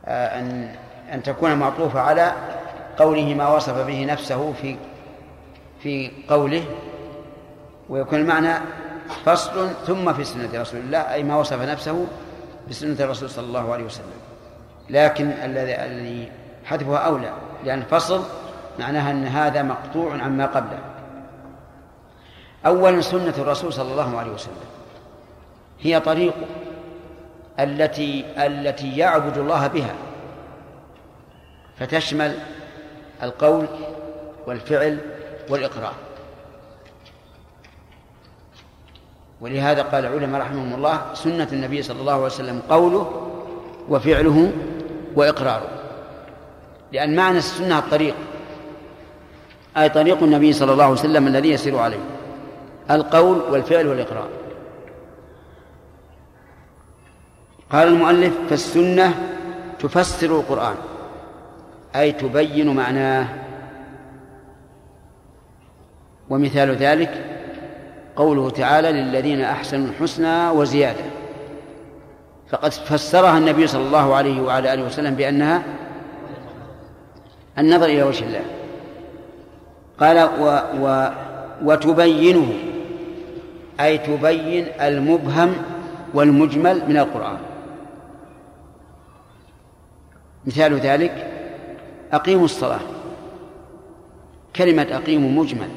آه، أن أن تكون معطوفة على قوله ما وصف به نفسه في في قوله ويكون المعنى فصل ثم في سنة رسول الله أي ما وصف نفسه بسنة الرسول صلى الله عليه وسلم. لكن الذي حذفها أولى لأن الفصل معناها أن هذا مقطوع عما قبله. أولا سنة الرسول صلى الله عليه وسلم. هي طريق التي التي يعبد الله بها. فتشمل القول والفعل والإقرار. ولهذا قال العلماء رحمهم الله سنة النبي صلى الله عليه وسلم قوله وفعله وإقراره. لأن معنى السنة الطريق أي طريق النبي صلى الله عليه وسلم الذي يسير عليه القول والفعل والإقرار. قال المؤلف فالسنة تفسر القرآن. أي تبين معناه. ومثال ذلك قوله تعالى للذين أحسنوا الحسنى وزيادة. فقد فسرها النبي صلى الله عليه وعلى آله وسلم بأنها النظر إلى وجه الله. قال و و وتبينه أي تبين المبهم والمجمل من القرآن. مثال ذلك أقيموا الصلاة. كلمة أقيموا مجمل.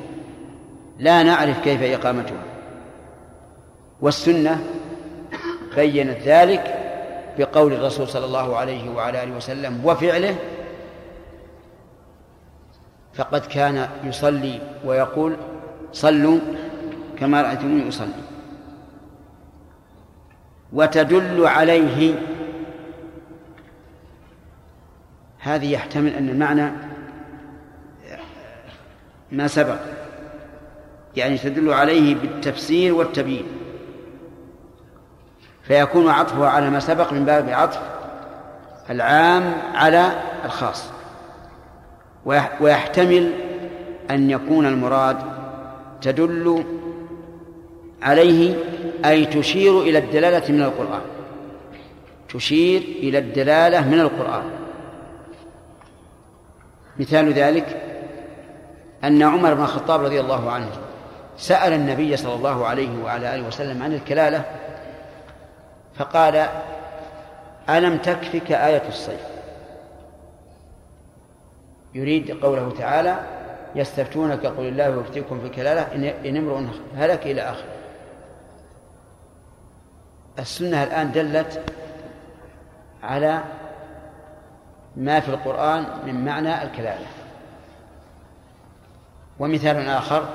لا نعرف كيف إقامتها. والسنة بينت ذلك بقول الرسول صلى الله عليه وعلى آله وسلم وفعله فقد كان يصلي ويقول صلوا كما رأيتموني أصلي. وتدل عليه هذه يحتمل أن المعنى ما سبق. يعني تدل عليه بالتفسير والتبيين. فيكون عطفها على ما سبق من باب عطف العام على الخاص. ويحتمل أن يكون المراد تدل عليه أي تشير إلى الدلالة من القرآن. تشير إلى الدلالة من القرآن. مثال ذلك أن عمر بن الخطاب رضي الله عنه سأل النبي صلى الله عليه وعلى آله وسلم عن الكلالة فقال ألم تكفك آية الصيف؟ يريد قوله تعالى يستفتونك قل الله يفتيكم في الكلالة إن امرؤ هلك إلى آخره. السنة الآن دلت على ما في القرآن من معنى الكلالة ومثال آخر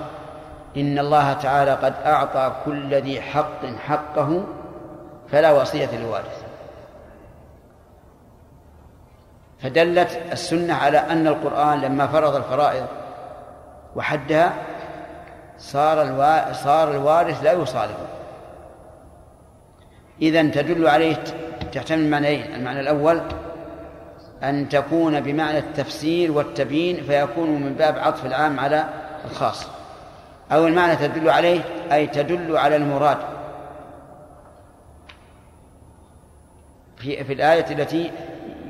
إن الله تعالى قد أعطى كل ذي حق حقه فلا وصية لوارث فدلت السنة على أن القرآن لما فرض الفرائض وحدها صار. صار الوارث لا يصالحه إذا تدل عليه تحتمل معنيين المعنى الأول أن تكون بمعنى التفسير والتبيين فيكون من باب عطف العام على الخاص. أو المعنى تدل عليه أي تدل على المراد. في في الآية التي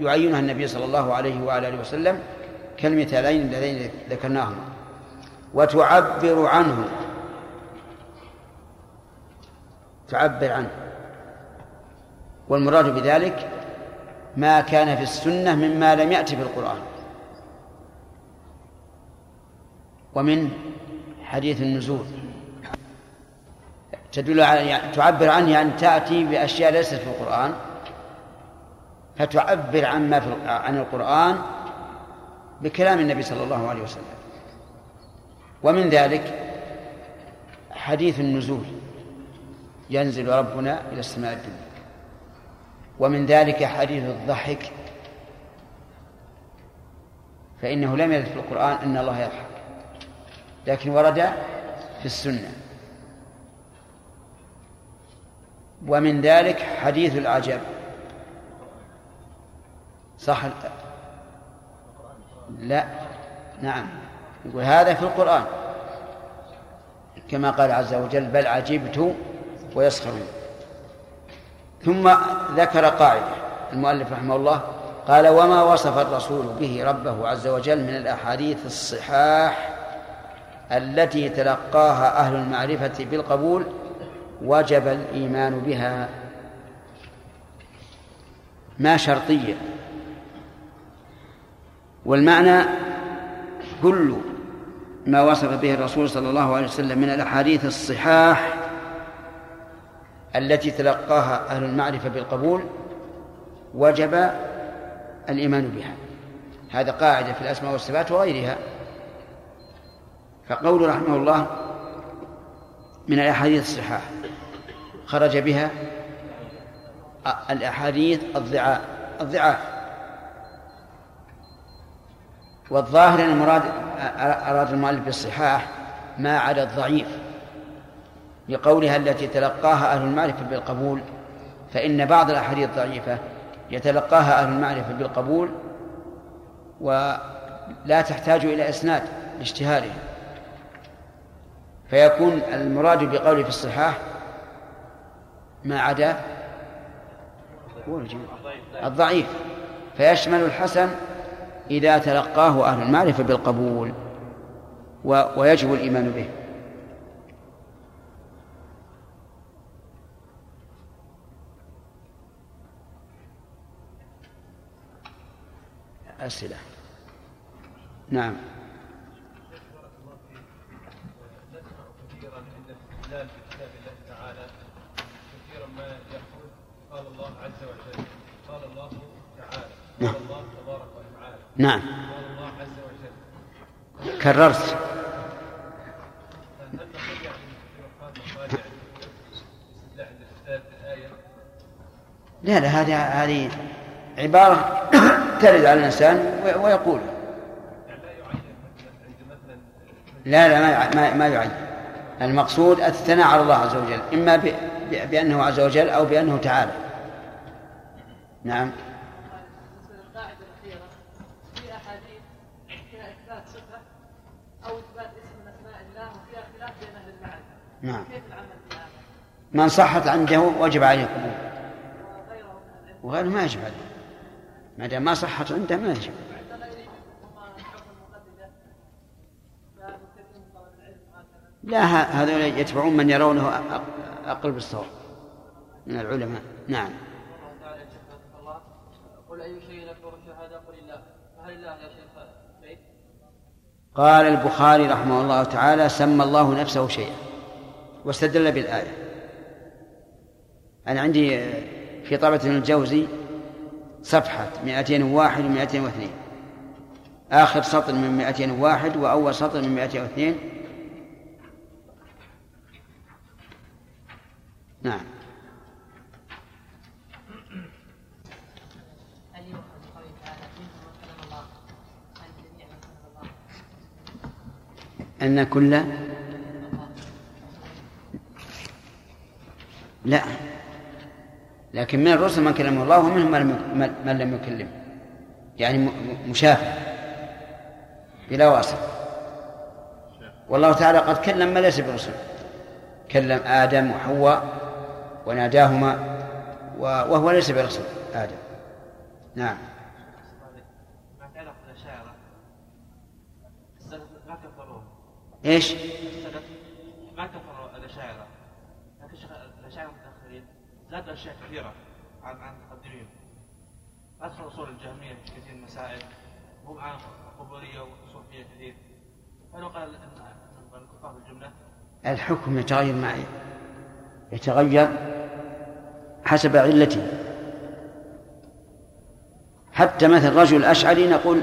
يعينها النبي صلى الله عليه وعلى آله وسلم كالمثالين اللذين ذكرناهما وتعبر عنه. تعبر عنه. والمراد بذلك ما كان في السنة مما لم يأتي في القرآن. ومن حديث النزول. تدل على يعني تعبر عنه يعني تأتي بأشياء ليست في القرآن. فتعبر عن ما في عن القرآن بكلام النبي صلى الله عليه وسلم. ومن ذلك حديث النزول. ينزل ربنا إلى السماء الدنيا. ومن ذلك حديث الضحك. فإنه لم يرد في القرآن أن الله يضحك لكن ورد في السنة. ومن ذلك حديث العجب. صح؟ لا. نعم. يقول هذا في القرآن كما قال عز وجل بل عجبت ويسخرون. ثم ذكر قاعدة. المؤلف رحمه الله قال وما وصف الرسول به ربه عز وجل من الأحاديث الصحاح التي تلقاها أهل المعرفة بالقبول وجب الإيمان بها. ما شرطية. والمعنى كل ما وصف به الرسول صلى الله عليه وسلم من الأحاديث الصحاح التي تلقاها أهل المعرفة بالقبول وجب الإيمان بها. هذا قاعدة في الأسماء والصفات وغيرها. فقول رحمه الله من الأحاديث الصحاح خرج بها الأحاديث الضعاف الضعاف. والظاهر أن المراد أراد المؤلف بالصحاح ما عدا الضعيف. بقولها التي تلقاها أهل المعرفة بالقبول فإن بعض الأحاديث الضعيفة يتلقاها أهل المعرفة بالقبول ولا تحتاج إلى إسناد لاشتهارها فيكون المراد بقوله في الصحاح ما عدا الضعيف. فيشمل الحسن إذا تلقاه أهل المعرفة بالقبول ويجب الإيمان به. أسئلة. نعم. الاستدلال الله تعالى كثيرا ما يقول قال الله عز وجل قال الله تعالى قال الله تبارك نعم. قال الله عز وجل كررت. هل يعني لا لا هذه هذه عبارة ترد على الإنسان ويقول. لا لا ما ما, يعين المقصود الثناء على الله عز وجل إما بأنه عز وجل أو بأنه تعالى. نعم. نعم؟ من صحت عنده وجب عليه القبول. وغيره ما يجب عليه. ما دام ما صحت عنده ما يجب. لا هذول يتبعون من يرونه أقل بالصواب من العلماء. نعم. قل اي شيء اكبر الشهاده قل الله فهل الله يا شيخ؟ قال البخاري رحمه الله تعالى سمى الله نفسه شيئا واستدل بالآية. أنا عندي في طلبة الجوزي صفحة 201 و 202 آخر سطر من 201 وأول سطر من 202 نعم. أن كل لا. لكن من الرسل من كلمه الله ومنهم من لم- من لم يكلم يعني مشافه. بلا واسطة. والله تعالى قد كلم من ليس برسل. كلم آدم وحواء وناداهما وهو ليس برسل. آدم. نعم. ما ما إيش؟ ما كفروا الأشاعرة لكن شيخ الأشاعرة زادوا أشياء كثيرة عن عن المتقدمين أدخل أصول الجهمية في كثير من المسائل هم عن قبورية وصوفية كثير. فلو قال أن الكفار بالجملة؟ الحكم يتغير معي. يتغير حسب علته حتى مثل رجل أشعري نقول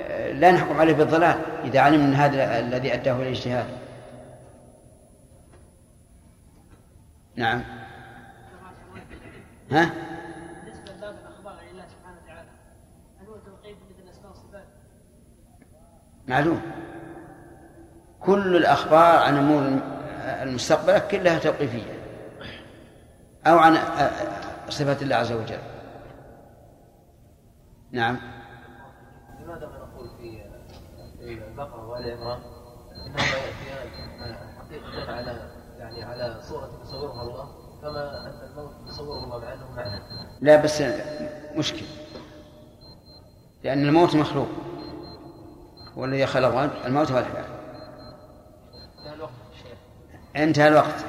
آه، لا نحكم عليه بالضلال إذا علمنا أن هذا الذي أداه إلى الاجتهاد. نعم. ها؟ بالنسبة لباب الأخبار عن الله سبحانه وتعالى هل هو توقيف مثل الاسماء والصفات؟ معلوم. كل الأخبار عن أمور المستقبل كلها توقيفية. أو عن صفات الله عز وجل. نعم. لماذا ما نقول في البقرة وآل عمران؟ إنهما يأتيان حقيقة على يعني على صورة يصورها الله. كما أن الموت يصوره الله مع أنه معنى لا بس مشكل لأن الموت مخلوق. هو الذي خلق الموت الوقت الشيخ انتهى الوقت.